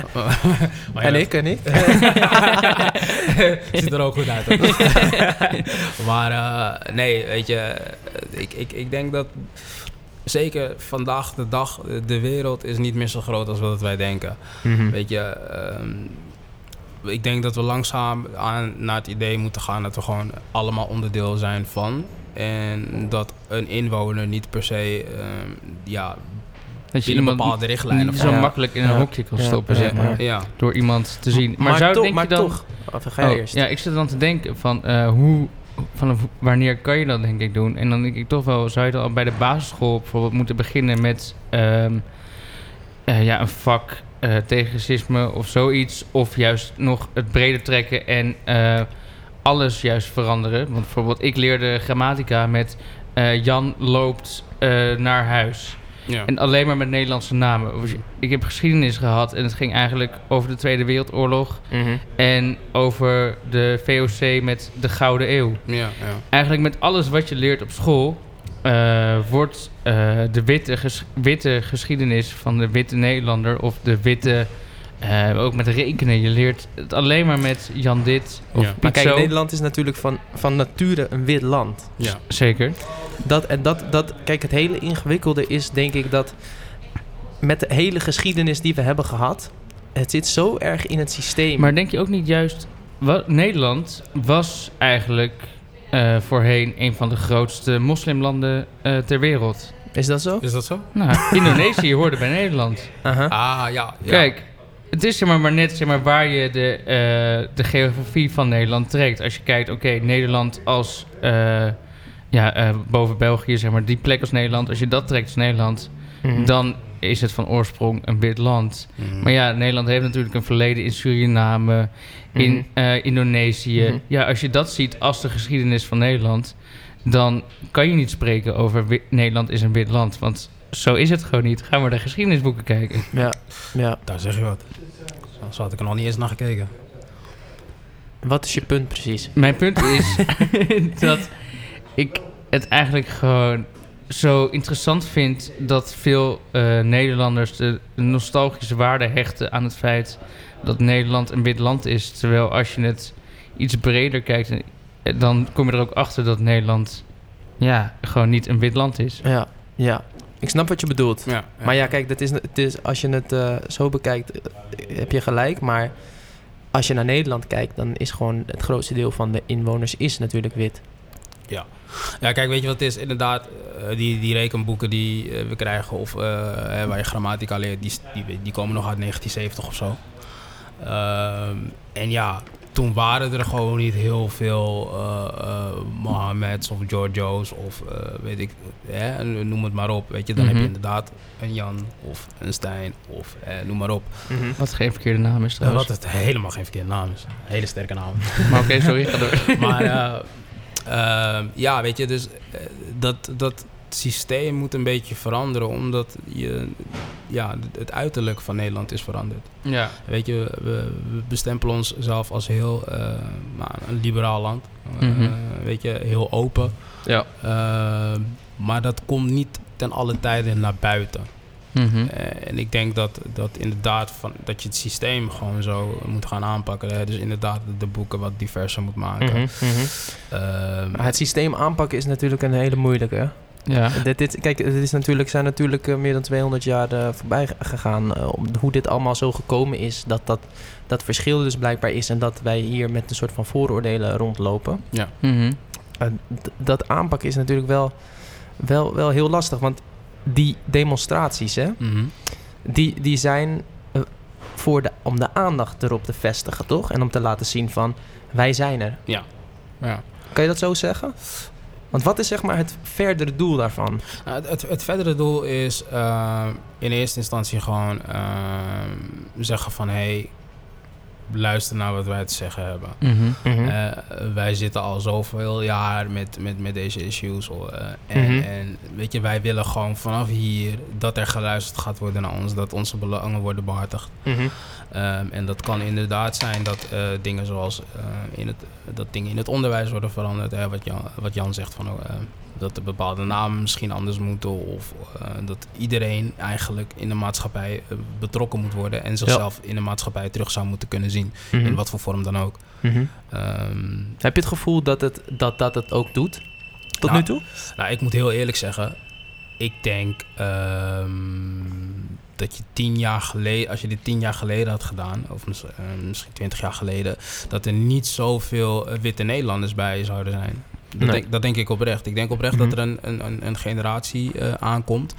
[SPEAKER 4] Maar
[SPEAKER 3] en ik, en ik.
[SPEAKER 4] Ziet er ook goed uit. maar eh, nee, weet je, ik, ik, ik denk dat zeker vandaag de dag, de wereld is niet meer zo groot als wat wij denken.
[SPEAKER 3] Mhm.
[SPEAKER 4] Weet je, ehm, ik denk dat we langzaam aan, naar het idee moeten gaan dat we gewoon allemaal onderdeel zijn van. En dat een inwoner niet per se ehm, ja,
[SPEAKER 2] Dat je
[SPEAKER 4] binnen
[SPEAKER 2] iemand
[SPEAKER 4] bepaalde richtlijnen
[SPEAKER 2] niet
[SPEAKER 4] van.
[SPEAKER 2] zo
[SPEAKER 3] Ja.
[SPEAKER 2] makkelijk in een
[SPEAKER 3] Ja.
[SPEAKER 2] hokje kan stoppen,
[SPEAKER 3] Ja.
[SPEAKER 2] zeg maar. Door iemand te zien. Maar, zou
[SPEAKER 3] toch-
[SPEAKER 2] denk
[SPEAKER 3] maar
[SPEAKER 2] je dan...
[SPEAKER 3] toch. Of ga je
[SPEAKER 2] Oh,
[SPEAKER 3] eerst?
[SPEAKER 2] Ja, ik zit dan te denken van eh, hoe, vanaf wanneer kan je dat denk ik doen? En dan denk ik toch wel, zou je dan al bij de basisschool bijvoorbeeld moeten beginnen met ehm, eh, ja, een vak eh, tegen racisme of zoiets. Of juist nog het breder trekken en eh, alles juist veranderen. Want bijvoorbeeld ik leerde grammatica met eh, Jan loopt eh, naar huis.
[SPEAKER 4] ja.
[SPEAKER 2] En alleen maar met Nederlandse namen. Ik heb geschiedenis gehad en het ging eigenlijk over de Tweede Wereldoorlog.
[SPEAKER 3] Mhm.
[SPEAKER 2] En over de VOC met de Gouden Eeuw.
[SPEAKER 4] ja, ja.
[SPEAKER 2] Eigenlijk met alles wat je leert op school... eh, wordt de witte, ges- witte geschiedenis van de witte Nederlander... of de witte... eh, ook met rekenen. Je leert het alleen maar met Jan dit of
[SPEAKER 4] Ja.
[SPEAKER 2] Piet
[SPEAKER 3] Maar kijk,
[SPEAKER 2] zo.
[SPEAKER 3] Nederland is natuurlijk van, van nature een wit land.
[SPEAKER 4] ja.
[SPEAKER 2] Zeker.
[SPEAKER 3] Dat, en dat, dat, kijk, het hele ingewikkelde is denk ik dat met de hele geschiedenis die we hebben gehad, het zit zo erg in het systeem.
[SPEAKER 2] Maar denk je ook niet juist... Wa Nederland was eigenlijk eh, voorheen een van de grootste moslimlanden eh, ter wereld.
[SPEAKER 3] is dat zo?
[SPEAKER 4] Is dat zo?
[SPEAKER 2] Nou, Indonesië hoorde bij Nederland.
[SPEAKER 3] Aha.
[SPEAKER 4] Ah, ja. ja.
[SPEAKER 2] Kijk, het is zeg maar, maar net zeg maar, waar je de, eh, de geografie van Nederland trekt. Als je kijkt, oké, Nederland als... eh, ja, eh, boven België, zeg maar, die plek als Nederland. Als je dat trekt als Nederland,
[SPEAKER 3] Mhm.
[SPEAKER 2] dan is het van oorsprong een wit land.
[SPEAKER 4] Mhm.
[SPEAKER 2] Maar ja, Nederland heeft natuurlijk een verleden in Suriname, in
[SPEAKER 3] Mhm.
[SPEAKER 2] Indonesië. Ja, als je dat ziet als de geschiedenis van Nederland, dan kan je niet spreken over Nederland is een wit land. Want zo is het gewoon niet. Ga maar de geschiedenisboeken kijken.
[SPEAKER 3] Ja, ja.
[SPEAKER 4] Daar zeg je wat. Zo- Zo had ik er nog niet eens naar gekeken.
[SPEAKER 3] Wat is je punt precies?
[SPEAKER 2] Mijn punt is dat ik het eigenlijk gewoon zo interessant vind dat veel eh, Nederlanders de nostalgische waarde hechten aan het feit dat Nederland een wit land is. Terwijl als je het iets breder kijkt, eh, dan kom je er ook achter dat Nederland ja, gewoon niet een wit land is.
[SPEAKER 3] Ja, ja. Ik snap wat je bedoelt.
[SPEAKER 4] Ja,
[SPEAKER 3] Maar ja, kijk, dat is, het is, als je het eh, zo bekijkt, eh, heb je gelijk. Maar als je naar Nederland kijkt, dan is gewoon het grootste deel van de inwoners is natuurlijk wit.
[SPEAKER 4] Ja, kijk, weet je wat het is? Inderdaad, eh, die, die rekenboeken die we krijgen, of waar je grammatica leert, die, die, die komen nog uit 1970 of zo. Ehm, en ja, toen waren er gewoon niet heel veel uh, uh, Mohammeds of Giorgio's of uh, weet ik, hè, noem het maar op. Weet je, dan
[SPEAKER 2] Mhm.
[SPEAKER 4] heb je inderdaad een Jan of een Stijn of noem maar op.
[SPEAKER 3] Mhm.
[SPEAKER 2] Wat geen verkeerde naam is trouwens.
[SPEAKER 4] Wat het helemaal geen verkeerde naam is. Hele sterke naam.
[SPEAKER 2] Maar oké, sorry, ga door.
[SPEAKER 4] maar eh, eh, ja, weet je, dus eh, dat, systeem moet een beetje veranderen, omdat je, ja, het uiterlijk van Nederland is veranderd.
[SPEAKER 2] Ja.
[SPEAKER 4] Weet je, we, we bestempelen onszelf als heel eh, nou, een liberaal land. Eh,
[SPEAKER 2] Mhm.
[SPEAKER 4] weet je, heel open.
[SPEAKER 3] Ja.
[SPEAKER 4] Eh, maar dat komt niet ten alle tijden naar buiten.
[SPEAKER 2] Mhm.
[SPEAKER 4] Eh, en ik denk dat, dat inderdaad van, dat je het systeem gewoon zo moet gaan aanpakken. Hè? Dus inderdaad de boeken wat diverser moet maken.
[SPEAKER 3] Mhm.
[SPEAKER 4] Ehm,
[SPEAKER 3] Maar het systeem aanpakken is natuurlijk een hele moeilijke.
[SPEAKER 2] Ja.
[SPEAKER 3] Dit, dit, kijk, het is natuurlijk, zijn natuurlijk eh, meer dan 200 jaar eh, voorbij ge- gegaan. eh, om hoe dit allemaal zo gekomen is. Dat, dat dat verschil dus blijkbaar is. En dat wij hier met een soort van vooroordelen rondlopen.
[SPEAKER 2] Mhm.
[SPEAKER 3] Eh, d- dat aanpakken is natuurlijk wel, wel, wel heel lastig. Want die demonstraties, hè,
[SPEAKER 4] mhm.
[SPEAKER 3] die, die zijn voor de, om de aandacht erop te vestigen, toch? En om te laten zien van, wij zijn er.
[SPEAKER 4] Ja.
[SPEAKER 3] Kan je dat zo zeggen? Want wat is zeg maar het verdere doel daarvan?
[SPEAKER 4] Nou, het, het, verdere doel is eh, in eerste instantie gewoon eh, zeggen van... Hey, luister naar wat wij te zeggen hebben.
[SPEAKER 2] Mhm.
[SPEAKER 4] Eh, wij zitten al zoveel jaar met, met, met deze issues. eh, en,
[SPEAKER 3] Mhm.
[SPEAKER 4] en weet je, wij willen gewoon vanaf hier dat er geluisterd gaat worden naar ons. Dat onze belangen worden behartigd.
[SPEAKER 3] Mhm.
[SPEAKER 4] Ehm, en dat kan inderdaad zijn dat eh, dingen zoals eh, in het, dat dingen in het onderwijs worden veranderd. Hè, wat, Jan, wat Jan zegt van eh, dat er bepaalde namen misschien anders moeten. Of eh, dat iedereen eigenlijk in de maatschappij eh, betrokken moet worden. En zichzelf in de maatschappij terug zou moeten kunnen zien.
[SPEAKER 3] Mhm.
[SPEAKER 4] In wat voor vorm dan ook.
[SPEAKER 3] Mhm.
[SPEAKER 4] Ehm,
[SPEAKER 3] Heb je het gevoel dat het, dat, dat het ook doet? Tot
[SPEAKER 4] Nou,
[SPEAKER 3] nu toe?
[SPEAKER 4] Nou, ik moet heel eerlijk zeggen. Ik denk ehm, dat je tien jaar geleden, als je dit tien jaar geleden had gedaan, of eh, misschien twintig jaar geleden, dat er niet zoveel witte Nederlanders bij zouden zijn. Dat,
[SPEAKER 3] Nee.
[SPEAKER 4] denk, dat denk ik oprecht. Ik denk oprecht
[SPEAKER 3] Mhm.
[SPEAKER 4] dat er een, een, een, een generatie eh, aankomt.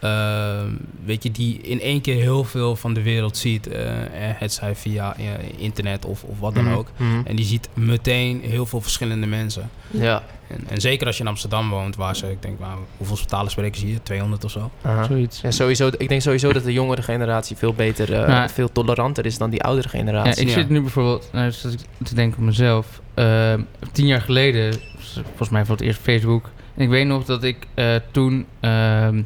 [SPEAKER 4] ehm, weet je, die in één keer heel veel van de wereld ziet. eh, het zij via internet of, of wat dan
[SPEAKER 3] Mhm.
[SPEAKER 4] ook.
[SPEAKER 3] Mhm.
[SPEAKER 4] En die ziet meteen heel veel verschillende mensen.
[SPEAKER 3] Ja.
[SPEAKER 4] En, en zeker als je in Amsterdam woont, waar ze, ik denk, nou, hoeveel talen spreken ze hier? 200 of zo?
[SPEAKER 3] Aha.
[SPEAKER 2] Zoiets.
[SPEAKER 3] Ja, sowieso, ik denk sowieso dat de jongere generatie veel beter, eh,
[SPEAKER 2] Maar-
[SPEAKER 3] veel toleranter is dan die oudere
[SPEAKER 2] Ja,
[SPEAKER 3] generatie.
[SPEAKER 2] ik
[SPEAKER 4] Ja.
[SPEAKER 2] zit nu bijvoorbeeld nou, zit ik te denken op mezelf. Ehm, tien jaar geleden, volgens mij voor het eerst Facebook. En ik weet nog dat ik eh, toen ehm,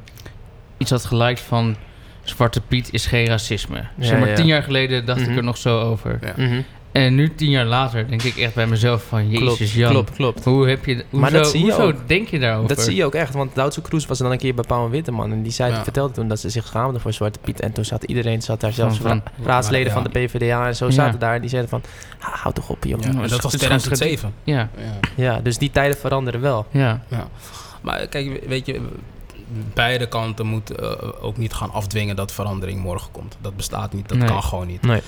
[SPEAKER 2] iets had geliked van... Zwarte Piet is geen racisme.
[SPEAKER 3] Ja,
[SPEAKER 2] zeg maar,
[SPEAKER 3] ja.
[SPEAKER 2] tien jaar geleden dacht
[SPEAKER 3] Mhm.
[SPEAKER 2] ik er nog zo over.
[SPEAKER 4] Ja.
[SPEAKER 3] Mhm.
[SPEAKER 2] En nu, tien jaar later, denk ik echt bij mezelf van... Jezus,
[SPEAKER 3] Klopt,
[SPEAKER 2] Jan.
[SPEAKER 3] klopt, klopt.
[SPEAKER 2] Hoe heb je... Hoezo,
[SPEAKER 3] Maar dat zie je
[SPEAKER 2] hoezo
[SPEAKER 3] ook.
[SPEAKER 2] denk je daarover?
[SPEAKER 3] Dat zie je ook echt, want Duitse Kroes was dan een keer bij Pauw en Witteman. En die zei,
[SPEAKER 4] Ja.
[SPEAKER 3] vertelde toen dat ze zich schaamde voor Zwarte Piet. En toen zat iedereen, zat daar zelfs
[SPEAKER 2] Van-
[SPEAKER 3] raadsleden
[SPEAKER 4] Ja.
[SPEAKER 3] van de PvdA en zo
[SPEAKER 2] Ja.
[SPEAKER 3] zaten daar. Die zeiden van, "Ha, houd toch op joh.
[SPEAKER 4] Ja,
[SPEAKER 3] Ja.
[SPEAKER 4] en
[SPEAKER 2] het
[SPEAKER 4] dat
[SPEAKER 2] is-
[SPEAKER 4] was
[SPEAKER 2] het is gewoon
[SPEAKER 4] 2007.
[SPEAKER 2] Ja,
[SPEAKER 4] Ja.
[SPEAKER 3] dus die tijden veranderen wel.
[SPEAKER 2] ja.
[SPEAKER 4] Maar kijk, weet je, beide kanten moeten eh, ook niet gaan afdwingen dat verandering morgen komt. Dat bestaat niet, dat
[SPEAKER 2] Nee.
[SPEAKER 4] kan gewoon niet.
[SPEAKER 3] Nee.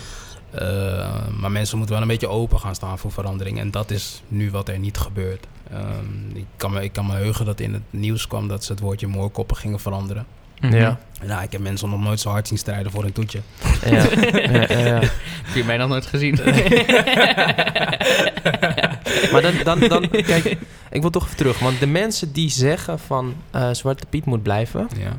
[SPEAKER 4] Eh, maar mensen moeten wel een beetje open gaan staan voor verandering. En dat is nu wat er niet gebeurt. Ehm, ik, kan me, ik kan me heugen dat in het nieuws kwam dat ze het woordje moorkoppen gingen veranderen.
[SPEAKER 2] Mhm.
[SPEAKER 3] Ja.
[SPEAKER 4] Nou, ik heb mensen nog nooit zo hard zien strijden voor een toetje.
[SPEAKER 3] Ja. ja, ja, ja.
[SPEAKER 2] Heb je mij nog nooit gezien?
[SPEAKER 3] Maar dan, dan, dan, kijk, ik wil toch even terug. Want de mensen die zeggen van eh, Zwarte Piet moet blijven,
[SPEAKER 4] Ja.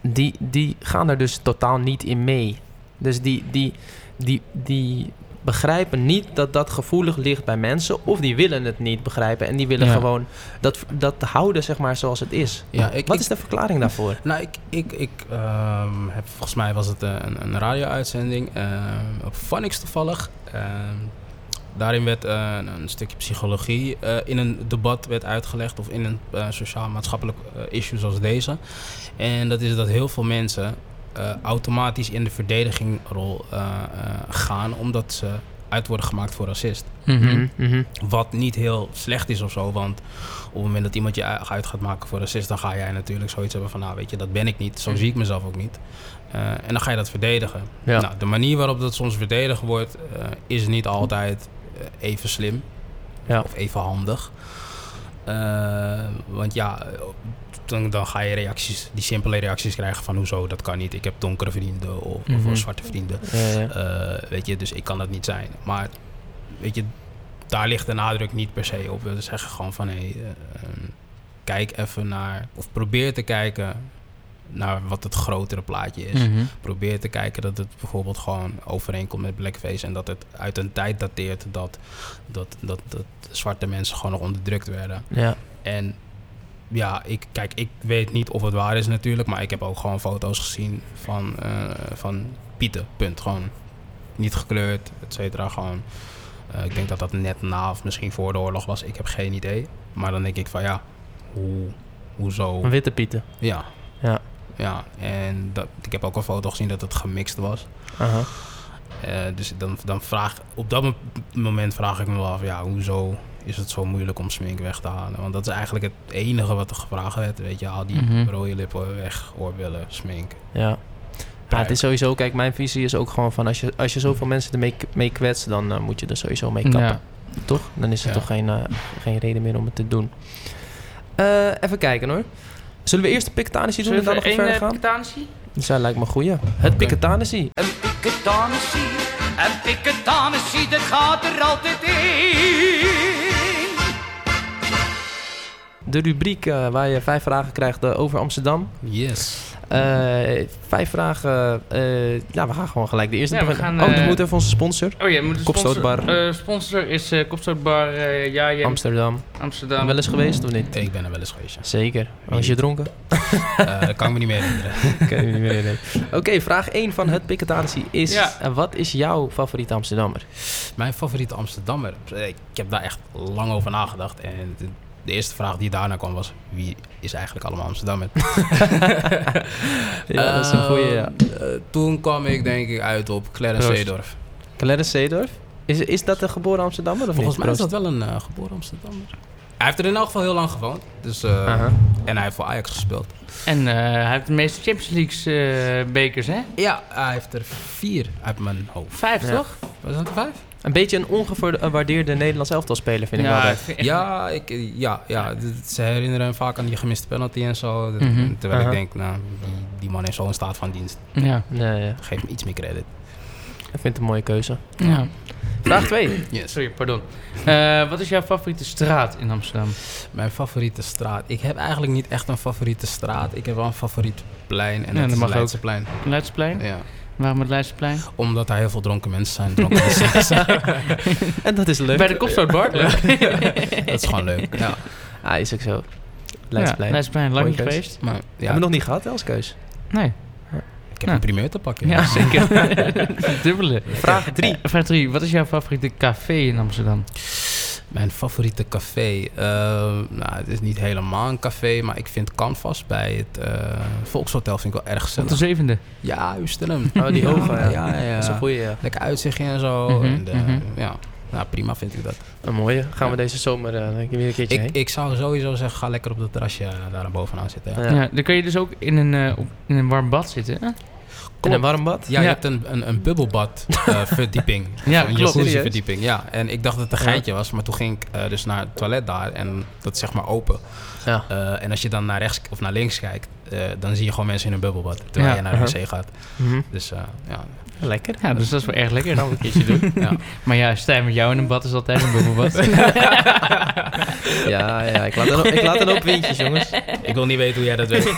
[SPEAKER 3] die, die gaan er dus totaal niet in mee. Dus die, die, die, die begrijpen niet dat dat gevoelig ligt bij mensen. Of die willen het niet begrijpen. En die willen
[SPEAKER 2] Ja.
[SPEAKER 3] gewoon dat, dat houden zeg maar zoals het is.
[SPEAKER 4] Ja, ik,
[SPEAKER 3] Wat
[SPEAKER 4] ik-
[SPEAKER 3] is de verklaring daarvoor?
[SPEAKER 4] Nou, ik, ik, ik ehm, heb, volgens mij was het eh, een, een radio-uitzending ehm, op Phonics toevallig. Ehm, daarin werd eh, een, stukje psychologie in een debat werd uitgelegd of in een sociaal-maatschappelijk issue zoals deze. En dat is dat heel veel mensen eh, automatisch in de verdedigingrol eh, eh, gaan omdat ze uit worden gemaakt voor racist.
[SPEAKER 2] Mhm.
[SPEAKER 3] Mhm.
[SPEAKER 4] Wat niet heel slecht is of zo. Want op het moment dat iemand je u- uit gaat maken voor racist, dan ga jij natuurlijk zoiets hebben van, nou weet je, dat ben ik niet. Zo zie ik mezelf ook niet. Eh, en dan ga je dat verdedigen.
[SPEAKER 3] Ja.
[SPEAKER 4] Nou, de manier waarop dat soms verdedigd wordt, eh, is niet altijd even slim
[SPEAKER 3] Ja.
[SPEAKER 4] of even handig. Eh, want ja, dan, dan ga je reacties, die simpele reacties krijgen van hoezo, dat kan niet. Ik heb donkere vrienden of, of
[SPEAKER 2] Mhm.
[SPEAKER 4] zwarte vrienden.
[SPEAKER 3] Ja, ja.
[SPEAKER 4] Eh, weet je, dus ik kan dat niet zijn. Maar weet je, daar ligt de nadruk niet per se op. We zeggen gewoon van hé, hey, eh, ehm, kijk even naar, of probeer te kijken naar wat het grotere plaatje is.
[SPEAKER 2] Mhm.
[SPEAKER 4] Probeer te kijken dat het bijvoorbeeld gewoon overeenkomt met blackface en dat het uit een tijd dateert dat, dat, dat, dat zwarte mensen gewoon nog onderdrukt werden.
[SPEAKER 3] ja.
[SPEAKER 4] En ja, ik, kijk, ik weet niet of het waar is natuurlijk, maar ik heb ook gewoon foto's gezien van, eh, van Pieten, punt. Gewoon niet gekleurd, et cetera. Gewoon, eh, ik denk dat dat net na of misschien voor de oorlog was. Ik heb geen idee. Maar dan denk ik van ja, hoe, hoezo?
[SPEAKER 3] Een witte pieten.
[SPEAKER 4] Ja.
[SPEAKER 3] Ja.
[SPEAKER 4] Ja, en dat, ik heb ook een foto gezien dat het gemixt was. Eh, dus dan, dan vraag op dat mo- moment vraag ik me wel af, ja, hoezo is het zo moeilijk om smink weg te halen? Want dat is eigenlijk het enige wat er gevraagd werd. Weet je, haal die
[SPEAKER 2] Mhm.
[SPEAKER 4] rode lippen weg, oorbellen, smink.
[SPEAKER 3] Ja. Ja, het is sowieso, kijk, mijn visie is ook gewoon van als je, als je zoveel mensen ermee mee kwetst, dan eh, moet je er sowieso mee kappen.
[SPEAKER 2] Ja.
[SPEAKER 3] Toch? Dan is er
[SPEAKER 4] Ja.
[SPEAKER 3] toch geen, eh, geen reden meer om het te doen. Eh, even kijken hoor. Zullen we eerst de Piketanissie doen en dan nog verder gaan?
[SPEAKER 2] Piketanissie?
[SPEAKER 3] Dat lijkt me goeie. Het Piketanissie.
[SPEAKER 5] Een piketanissie, een piketanissie, dat gaat er altijd in.
[SPEAKER 3] De rubriek eh, waar je vijf vragen krijgt eh, over Amsterdam.
[SPEAKER 4] Yes.
[SPEAKER 3] Eh, vijf vragen. eh, ja, we gaan gewoon gelijk de eerste
[SPEAKER 2] Ja, we gaan,
[SPEAKER 3] oh, we moeten even onze sponsor.
[SPEAKER 2] Oh ja, moet de
[SPEAKER 3] Kopstootbar.
[SPEAKER 2] Sponsor, eh, sponsor is eh Kopstootbar uh, ja, ja,
[SPEAKER 3] Amsterdam.
[SPEAKER 2] Amsterdam.
[SPEAKER 3] Wel eens geweest of niet?
[SPEAKER 4] Ik ben er wel eens geweest, ja.
[SPEAKER 3] Zeker. Was je dronken?
[SPEAKER 4] Eh, dat kan ik me niet meer herinneren.
[SPEAKER 3] Kan je niet meer herinneren. Oké, vraag 1 van het Piketanissie is...
[SPEAKER 2] Ja.
[SPEAKER 3] wat is jouw favoriete Amsterdammer?
[SPEAKER 4] Mijn favoriete Amsterdammer. Ik heb daar echt lang over nagedacht. En de, eerste vraag die daarna kwam was... Wie is eigenlijk allemaal Amsterdammer?
[SPEAKER 3] Ja, dat is een goeie, ja.
[SPEAKER 4] Eh, toen kwam ik denk ik uit op Clarence. Seedorf.
[SPEAKER 3] Clarence Seedorf? Is, is dat een geboren Amsterdammer of
[SPEAKER 4] Volgens
[SPEAKER 3] niet?
[SPEAKER 4] mij is dat wel een eh, geboren Amsterdammer. Hij heeft er in elk geval heel lang gewoond. Dus, eh. En hij heeft voor Ajax gespeeld.
[SPEAKER 2] En eh, hij heeft de meeste Champions League eh, bekers, hè?
[SPEAKER 4] Ja, hij heeft er vier uit mijn hoofd.
[SPEAKER 2] Vijf,
[SPEAKER 3] Ja.
[SPEAKER 2] toch?
[SPEAKER 4] Was dat er vijf?
[SPEAKER 3] Een beetje een ongewaardeerde Nederlands elftalspeler vind ik
[SPEAKER 2] ja, echt-
[SPEAKER 4] Ja, ik, ja, ja ze herinneren hem vaak aan die gemiste penalty en zo.
[SPEAKER 2] Mhm.
[SPEAKER 4] Terwijl ik denk, nou, die, die man is zo in staat van dienst.
[SPEAKER 2] Ja.
[SPEAKER 3] Nee, ja.
[SPEAKER 4] Geef hem iets meer credit.
[SPEAKER 3] ik vind het een mooie keuze.
[SPEAKER 2] ja.
[SPEAKER 3] Vraag 2.
[SPEAKER 4] Yes.
[SPEAKER 2] Sorry, pardon. Eh, wat is jouw favoriete straat in Amsterdam?
[SPEAKER 4] Mijn favoriete straat. Ik heb eigenlijk niet echt een favoriete straat. Ik heb wel een favoriet plein. En
[SPEAKER 2] Ja,
[SPEAKER 4] dat is
[SPEAKER 2] ook.
[SPEAKER 4] Leidseplein.
[SPEAKER 2] Leidseplein?
[SPEAKER 4] Ja.
[SPEAKER 2] Waarom het Leidseplein?
[SPEAKER 4] Omdat daar heel veel dronken mensen zijn. Dronken mensen.
[SPEAKER 3] En dat is leuk.
[SPEAKER 2] Bij de Kopstootbar?
[SPEAKER 4] dat is gewoon leuk. Ja.
[SPEAKER 3] Ah, is ook zo.
[SPEAKER 2] Ja,
[SPEAKER 3] Leidseplein.
[SPEAKER 2] Leidseplein, lang niet geweest?
[SPEAKER 4] Maar ja,
[SPEAKER 3] Hebben we nog niet gehad hè, als keus.
[SPEAKER 2] Nee.
[SPEAKER 4] Ik heb
[SPEAKER 2] Ja.
[SPEAKER 4] een primeur te pakken.
[SPEAKER 2] Ja, zeker. Dubbele.
[SPEAKER 3] Vraag 3.
[SPEAKER 2] Eh, vraag 3. Wat is jouw favoriete café in Amsterdam?
[SPEAKER 4] Mijn favoriete café. eh, nou, het is niet helemaal een café, maar ik vind Canvas bij het eh, Volkshotel vind ik wel erg
[SPEAKER 2] Op de
[SPEAKER 4] gezellig.
[SPEAKER 2] zevende.
[SPEAKER 4] Ja, u stelt hem.
[SPEAKER 3] Oh, die hoge, ja.
[SPEAKER 4] ja, ja,
[SPEAKER 3] Dat is een goeie, ja.
[SPEAKER 4] Lekker uitzichtje en zo.
[SPEAKER 2] Mhm,
[SPEAKER 4] en, eh,
[SPEAKER 2] mhm.
[SPEAKER 4] Ja, nou, prima vind ik dat.
[SPEAKER 3] Een mooie. Gaan we deze zomer eh, weer een keertje
[SPEAKER 4] Ik,
[SPEAKER 3] heen.
[SPEAKER 4] ik zou sowieso zeggen, ga lekker op dat terrasje eh, daar bovenaan zitten. Ja.
[SPEAKER 3] Ja.
[SPEAKER 2] Ja. dan kun je dus ook in een, eh, op, in een warm bad zitten. hè?
[SPEAKER 3] In een warm bad?
[SPEAKER 4] Ja, je hebt een, een, een bubbelbad eh, verdieping.
[SPEAKER 2] Ja,
[SPEAKER 4] een
[SPEAKER 2] klopt.
[SPEAKER 4] jacuzzi
[SPEAKER 3] Serieus?
[SPEAKER 4] verdieping. Ja, en ik dacht dat het een
[SPEAKER 3] Ja.
[SPEAKER 4] geintje was, maar toen ging ik eh, dus naar het toilet daar en dat is zeg maar open.
[SPEAKER 3] Ja.
[SPEAKER 4] Eh, en als je dan naar rechts of naar links kijkt, eh, dan zie je gewoon mensen in een bubbelbad terwijl
[SPEAKER 2] Ja.
[SPEAKER 4] je naar de wc gaat.
[SPEAKER 3] Mhm.
[SPEAKER 4] Dus eh, ja,
[SPEAKER 3] Lekker.
[SPEAKER 2] Ja, dus dat is wel erg lekker. Dan een keertje doen.
[SPEAKER 4] ja.
[SPEAKER 2] Maar ja, Stijn met jou in een bad is altijd een bubbelbad.
[SPEAKER 3] Ja, ja. Ik laat, een, ik laat een hoop windjes, jongens.
[SPEAKER 4] ik wil niet weten hoe jij dat weet.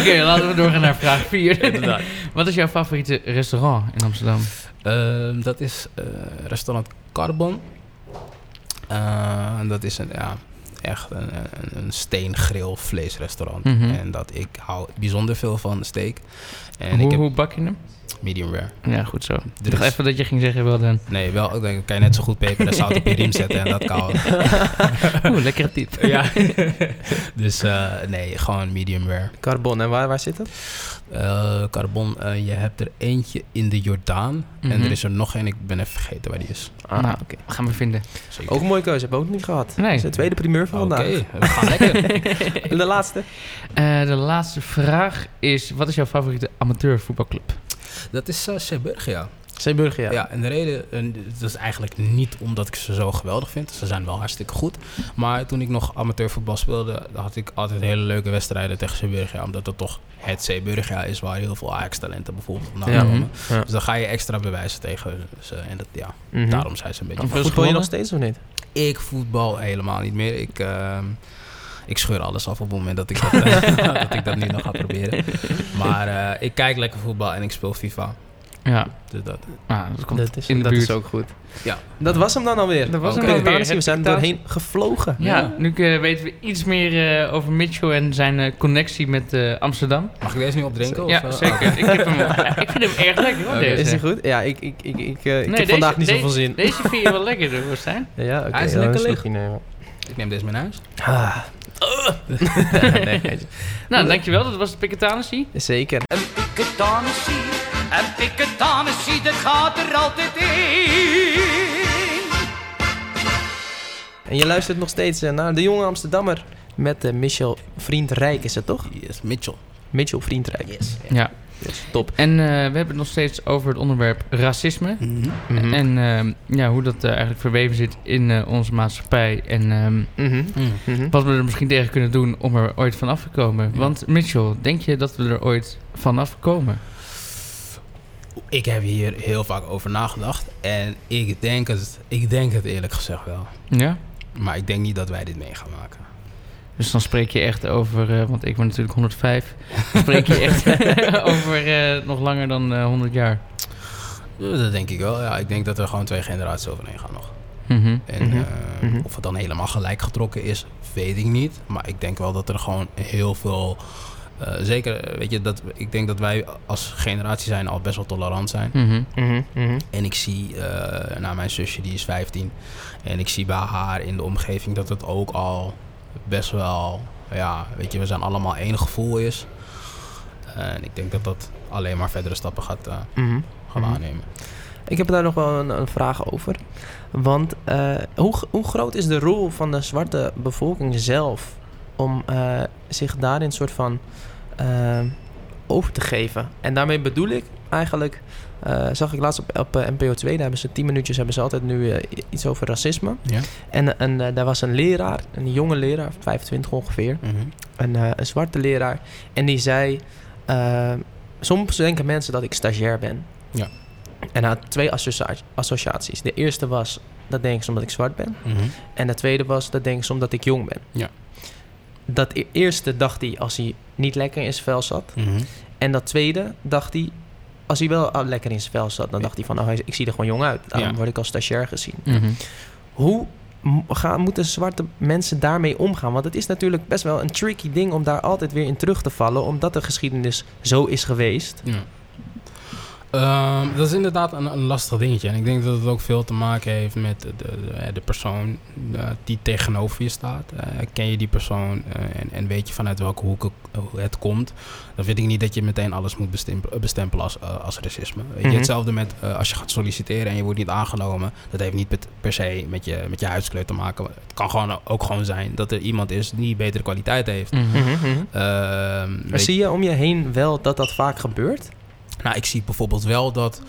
[SPEAKER 2] Oké, laten we doorgaan naar vraag 4. Wat is jouw favoriete restaurant in Amsterdam?
[SPEAKER 4] Ehm, dat is eh, restaurant Carbon. Eh, en dat is een, ja, echt een, een, een steengrill vleesrestaurant.
[SPEAKER 2] Mhm.
[SPEAKER 4] En dat ik hou bijzonder veel van steak. En
[SPEAKER 2] hoe,
[SPEAKER 4] ik heb
[SPEAKER 2] hoe bak je hem?
[SPEAKER 4] medium rare.
[SPEAKER 2] Ja, goed zo. Ik
[SPEAKER 4] Dus-
[SPEAKER 2] dacht even dat je ging zeggen wel dan.
[SPEAKER 4] Nee, wel, dan kan je net zo goed peper en zout op je riem zetten en dat kan.
[SPEAKER 2] Oeh, lekkere tip.
[SPEAKER 4] ja. dus eh, nee, gewoon medium rare.
[SPEAKER 3] Carbon. En waar, waar zit dat?
[SPEAKER 4] Eh, carbon, eh, je hebt er eentje in de Jordaan. En
[SPEAKER 2] Mhm.
[SPEAKER 4] er is er nog één, ik ben even vergeten waar die is.
[SPEAKER 3] Ah,
[SPEAKER 2] Nou,
[SPEAKER 3] oké.
[SPEAKER 2] Gaan we vinden.
[SPEAKER 4] Zeker.
[SPEAKER 3] Ook een mooie keuze. Hebben we ook nog niet gehad.
[SPEAKER 2] Nee.
[SPEAKER 3] Dat is de tweede primeur van
[SPEAKER 4] Oké,
[SPEAKER 3] vandaag.
[SPEAKER 4] we gaan lekker.
[SPEAKER 3] En de laatste.
[SPEAKER 2] Eh, de laatste vraag is: wat is jouw favoriete amateurvoetbalclub?
[SPEAKER 4] Dat is uh, Zeeburg, ja.
[SPEAKER 3] Zeeburger, ja.
[SPEAKER 4] Ja, en de reden, en dat is eigenlijk niet omdat ik ze zo geweldig vind. Ze zijn wel hartstikke goed. Maar toen ik nog amateurvoetbal speelde, had ik altijd hele leuke wedstrijden tegen Zeeburgia. Omdat het toch het Zeeburgia is waar heel veel Ajax-talenten bijvoorbeeld vandaan
[SPEAKER 3] Ja.
[SPEAKER 4] komen.
[SPEAKER 3] Ja.
[SPEAKER 4] Dus dan ga je extra bewijzen tegen ze. En dat, ja,
[SPEAKER 3] Mhm.
[SPEAKER 4] daarom zijn ze een beetje...
[SPEAKER 2] Veel
[SPEAKER 3] Voetbal je nog steeds of niet?
[SPEAKER 4] Ik voetbal helemaal niet meer. Ik, ehm, ik scheur alles af op het moment dat ik dat, dat, ik dat nu nog ga proberen. Maar eh, ik kijk lekker voetbal en ik speel FIFA.
[SPEAKER 2] Ja,
[SPEAKER 4] Dus dat.
[SPEAKER 2] ah, dat komt
[SPEAKER 3] Dat is,
[SPEAKER 2] in de
[SPEAKER 3] dat
[SPEAKER 2] buurt.
[SPEAKER 3] is ook goed.
[SPEAKER 4] Ja.
[SPEAKER 3] Dat was hem dan alweer.
[SPEAKER 2] Dat was
[SPEAKER 4] hem
[SPEAKER 2] alweer.
[SPEAKER 3] We zijn er doorheen gevlogen.
[SPEAKER 2] Ja, nu eh, weten we iets meer eh, over Mitchell en zijn eh, connectie met eh, Amsterdam.
[SPEAKER 4] Mag ik deze nu opdrinken?
[SPEAKER 2] ja,
[SPEAKER 4] of,
[SPEAKER 2] zeker. ik, heb hem, ik vind hem erg lekker hoor, deze.
[SPEAKER 3] Is die goed? Ja, ik, ik, ik, ik,
[SPEAKER 2] Nee,
[SPEAKER 3] heb
[SPEAKER 2] deze-
[SPEAKER 3] vandaag niet
[SPEAKER 2] deze-
[SPEAKER 3] zoveel zin.
[SPEAKER 2] Deze vind je wel lekker, Stijn.
[SPEAKER 3] Ja, oké.
[SPEAKER 4] Hij is lekker
[SPEAKER 3] een
[SPEAKER 4] licht. Ik neem deze mee naar huis.
[SPEAKER 3] Ah. nee.
[SPEAKER 2] Nou, dankjewel. Dat was de Piketanissie.
[SPEAKER 3] Zeker.
[SPEAKER 5] Een piketanissie, een piketanissie, dat gaat er altijd in.
[SPEAKER 3] En je luistert nog steeds eh, naar De Jonge Amsterdammer met eh, Michel Vriendrijk, is het toch?
[SPEAKER 4] Yes, Mitchell.
[SPEAKER 3] Mitchell Vriendrijk.
[SPEAKER 4] Yes.
[SPEAKER 2] Ja.
[SPEAKER 3] Yes, top.
[SPEAKER 2] En eh, we hebben het nog steeds over het onderwerp racisme.
[SPEAKER 3] Mhm.
[SPEAKER 2] En ehm, ja, hoe dat eigenlijk verweven zit in eh, onze maatschappij. En ehm,
[SPEAKER 3] Mhm.
[SPEAKER 4] Mm.
[SPEAKER 3] Mhm.
[SPEAKER 2] wat we er misschien tegen kunnen doen om er ooit van af te komen.
[SPEAKER 4] Ja.
[SPEAKER 2] Want Mitchell, denk je dat we er ooit vanaf komen?
[SPEAKER 4] Ik heb hier heel vaak over nagedacht. En ik denk het, ik denk het eerlijk gezegd wel.
[SPEAKER 2] Ja?
[SPEAKER 4] Maar ik denk niet dat wij dit mee gaan maken.
[SPEAKER 2] Dus dan spreek je echt over, eh, want ik ben natuurlijk 105. Dan spreek je echt over eh, nog langer dan eh, 100 jaar.
[SPEAKER 4] Dat denk ik wel. Ja, ik denk dat er gewoon twee generaties overheen gaan nog.
[SPEAKER 2] Mhm.
[SPEAKER 4] En
[SPEAKER 3] Mhm.
[SPEAKER 4] eh,
[SPEAKER 3] Mhm.
[SPEAKER 4] of het dan helemaal gelijk getrokken is, weet ik niet. Maar ik denk wel dat er gewoon heel veel. Eh, zeker, eh, weet je, dat, ik denk dat wij als generatie zijn al best wel tolerant zijn.
[SPEAKER 2] Mhm.
[SPEAKER 3] Mhm. Mhm.
[SPEAKER 4] En ik zie, eh nou mijn zusje die is 15. En ik zie bij haar in de omgeving dat het ook al best wel, ja, weet je, we zijn allemaal één gevoel is. En ik denk dat dat alleen maar verdere stappen gaat, gaan aannemen.
[SPEAKER 3] Ik heb daar nog wel een, een vraag over. Want eh, hoe, hoe groot is de rol van de zwarte bevolking zelf om eh, zich daarin soort van eh, over te geven? En daarmee bedoel ik eigenlijk, eh, zag ik laatst op, op eh, NPO 2, daar hebben ze 10 minuutjes, hebben ze altijd nu iets over racisme.
[SPEAKER 4] Ja.
[SPEAKER 3] En, en daar was een leraar, een jonge leraar, 25 ongeveer,
[SPEAKER 4] Mhm.
[SPEAKER 3] een, eh, een zwarte leraar. En die zei, soms denken mensen dat ik stagiair ben.
[SPEAKER 4] Ja.
[SPEAKER 3] En hij had twee associa- associaties. De eerste was, dat denken ze omdat ik zwart ben.
[SPEAKER 4] Mhm.
[SPEAKER 3] En de tweede was, dat denken ze omdat ik jong ben.
[SPEAKER 4] Ja.
[SPEAKER 3] Dat e- eerste dacht hij als hij niet lekker in zijn vel zat.
[SPEAKER 4] Mhm.
[SPEAKER 3] En dat tweede dacht hij, als hij wel ah, lekker in zijn vel zat, dan dacht hij van, oh, ik zie er gewoon jong uit. Daarom
[SPEAKER 4] Ja.
[SPEAKER 3] word ik als stagiair gezien.
[SPEAKER 2] Mhm.
[SPEAKER 3] Hoe gaan, moeten zwarte mensen daarmee omgaan? Want het is natuurlijk best wel een tricky ding om daar altijd weer in terug te vallen, omdat de geschiedenis zo is geweest.
[SPEAKER 4] Ja. Ehm, dat is inderdaad een, een lastig dingetje. En ik denk dat het ook veel te maken heeft met de, de, de persoon eh, die tegenover je staat. Eh, ken je die persoon eh, en, en weet je vanuit welke hoek het, komt. Dan vind ik niet dat je meteen alles moet bestempelen, bestempelen als, eh, als racisme. Weet je,
[SPEAKER 3] Mhm.
[SPEAKER 4] hetzelfde met eh, als je gaat solliciteren en je wordt niet aangenomen. Dat heeft niet met- per se met je, met je huidskleur te maken. Het kan gewoon ook gewoon zijn dat er iemand is die betere kwaliteit heeft.
[SPEAKER 2] Mhm.
[SPEAKER 3] Mhm.
[SPEAKER 4] Ehm,
[SPEAKER 3] Maar zie je om je heen wel dat dat vaak gebeurt?
[SPEAKER 4] Nou, ik zie bijvoorbeeld wel dat.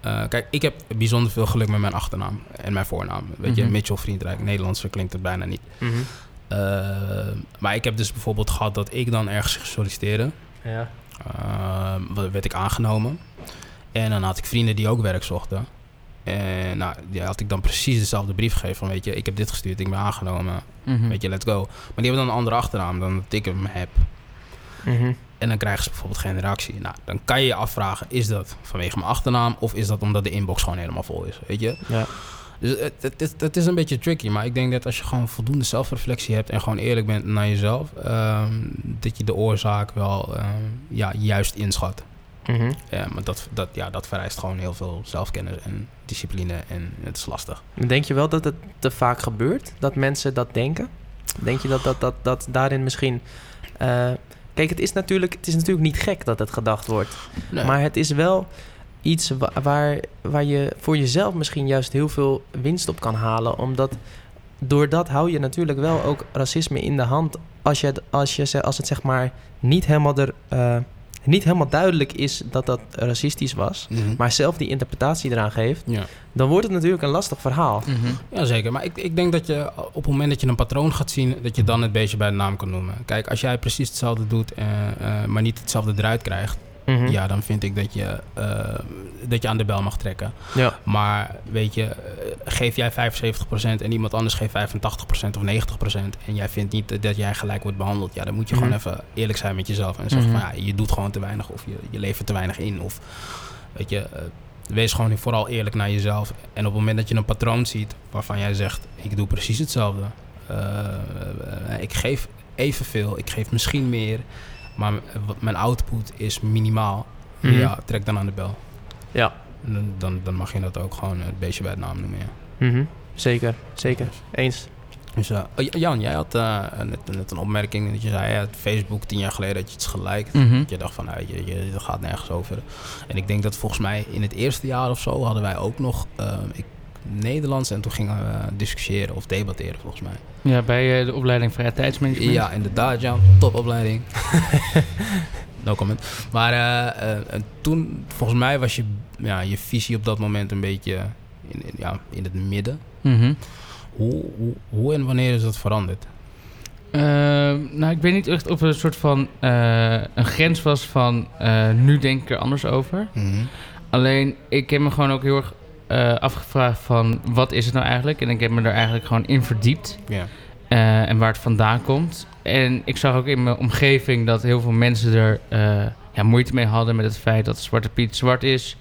[SPEAKER 4] eh, kijk, ik heb bijzonder veel geluk met mijn achternaam en mijn voornaam. Weet je,
[SPEAKER 2] Mhm.
[SPEAKER 4] Mitchell Vriendrijk. Nederlands klinkt het bijna niet. Eh, maar ik heb dus bijvoorbeeld gehad dat ik dan ergens solliciteerde.
[SPEAKER 3] Ja.
[SPEAKER 4] Uh, werd ik aangenomen. En dan had ik vrienden die ook werk zochten. En nou, die had ik dan precies dezelfde brief gegeven van, weet je, ik heb dit gestuurd, ik ben aangenomen,
[SPEAKER 2] Mhm.
[SPEAKER 4] weet je, let's go. Maar die hebben dan een andere achternaam dan dat ik hem heb.
[SPEAKER 3] Mhm.
[SPEAKER 4] En dan krijgen ze bijvoorbeeld geen reactie. Nou, dan kan je je afvragen, is dat vanwege mijn achternaam of is dat omdat de inbox gewoon helemaal vol is, weet je?
[SPEAKER 3] Ja.
[SPEAKER 4] Dus het, het, is- het is een beetje tricky, maar ik denk dat als je gewoon voldoende zelfreflectie hebt en gewoon eerlijk bent naar jezelf, ehm, dat je de oorzaak wel ehm, ja, juist inschat.
[SPEAKER 3] Mhm.
[SPEAKER 4] Ja, maar dat, dat, ja, dat vereist gewoon heel veel zelfkennis en discipline en het is lastig.
[SPEAKER 3] Denk je wel dat het te vaak gebeurt? Dat mensen dat denken? Denk je dat, dat, dat, dat daarin misschien... eh, kijk, het is, natuurlijk, het is natuurlijk niet gek dat het gedacht wordt. Maar het is wel iets wa- waar, waar je voor jezelf misschien juist heel veel winst op kan halen. Omdat door dat hou je natuurlijk wel ook racisme in de hand. Als, je, het- als, je, als het zeg maar niet helemaal er, eh, niet helemaal duidelijk is dat dat racistisch was,
[SPEAKER 4] Mhm.
[SPEAKER 3] maar zelf die interpretatie eraan geeft,
[SPEAKER 4] Ja.
[SPEAKER 3] dan wordt het natuurlijk een lastig verhaal.
[SPEAKER 2] Mhm.
[SPEAKER 4] Ja, zeker. Maar ik, ik denk dat je op het moment dat je een patroon gaat zien, dat je dan het beestje bij de naam kan noemen. Kijk, als jij precies hetzelfde doet, eh, eh, maar niet hetzelfde eruit krijgt,
[SPEAKER 3] Mhm.
[SPEAKER 4] ja, dan vind ik dat je, eh, dat je aan de bel mag trekken.
[SPEAKER 3] Ja.
[SPEAKER 4] Maar weet je, eh, geef jij 75% en iemand anders geeft 85% of 90% en jij vindt niet dat jij gelijk wordt behandeld, ja, dan moet je
[SPEAKER 3] Mhm.
[SPEAKER 4] gewoon even eerlijk zijn met jezelf en zeggen
[SPEAKER 2] Mhm.
[SPEAKER 4] van ja, je doet gewoon te weinig of je, je levert te weinig in. Of weet je, eh, wees gewoon vooral eerlijk naar jezelf. En op het moment dat je een patroon ziet waarvan jij zegt, ik doe precies hetzelfde. Ik geef evenveel, ik geef misschien meer, maar mijn output is minimaal.
[SPEAKER 3] Mhm.
[SPEAKER 4] Ja, trek dan aan de bel.
[SPEAKER 3] Ja.
[SPEAKER 4] Dan, dan, dan mag je dat ook gewoon het beestje bij het naam noemen, ja.
[SPEAKER 3] Mhm. Zeker, zeker. Eens.
[SPEAKER 4] Dus, eh, oh, Jan, jij had eh, net, net een opmerking dat je zei, ja, Facebook tien jaar geleden had je iets gelijk.
[SPEAKER 2] Mhm.
[SPEAKER 4] Dat je dacht van, nou, je, je, dat gaat nergens over. En ik denk dat volgens mij in het eerste jaar of zo hadden wij ook nog eh, ik, Nederlands en toen gingen we discussiëren of debatteren volgens mij.
[SPEAKER 2] Ja, bij eh, de opleiding Vrije Tijdsmanagement.
[SPEAKER 4] Ja, inderdaad, Jan. Topopleiding. no comment. Maar eh, eh, en toen, volgens mij was je, ja, je visie op dat moment een beetje in, in- ja, in het midden.
[SPEAKER 2] Mhm.
[SPEAKER 4] Hoe, hoe, hoe en wanneer is dat veranderd?
[SPEAKER 2] Nou, ik weet niet echt of er een soort van een grens was van nu denk ik er anders over. Alleen, ik heb me gewoon ook heel erg eh, afgevraagd van wat is het nou eigenlijk? En ik heb me daar eigenlijk gewoon in verdiept.
[SPEAKER 4] Ja.
[SPEAKER 2] eh, en waar het vandaan komt. En ik zag ook in mijn omgeving dat heel veel mensen er eh, ja, moeite mee hadden met het feit dat Zwarte Piet zwart is.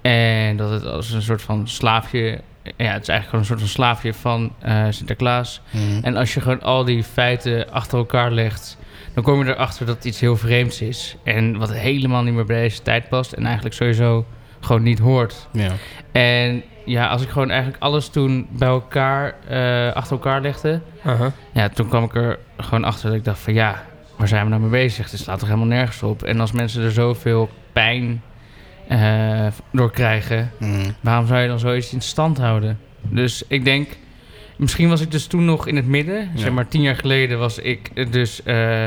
[SPEAKER 2] En dat het als een soort van slaafje... Ja, het is eigenlijk gewoon een soort van slaafje van Sinterklaas. En als je gewoon al die feiten achter elkaar legt, dan kom je erachter dat het iets heel vreemds is. En wat helemaal niet meer bij deze tijd past en eigenlijk sowieso gewoon niet hoort.
[SPEAKER 4] ja.
[SPEAKER 2] En ja, als ik gewoon eigenlijk alles toen bij elkaar, eh, achter elkaar legde, ja, toen kwam ik er gewoon achter dat ik dacht van ja, waar zijn we nou mee bezig? Het slaat toch helemaal nergens op. En als mensen er zoveel pijn eh, door krijgen,
[SPEAKER 4] Mhm.
[SPEAKER 2] waarom zou je dan zoiets in stand houden? Dus ik denk, misschien was ik dus toen nog in het midden.
[SPEAKER 4] Ja.
[SPEAKER 2] Zeg maar tien jaar geleden was ik dus eh,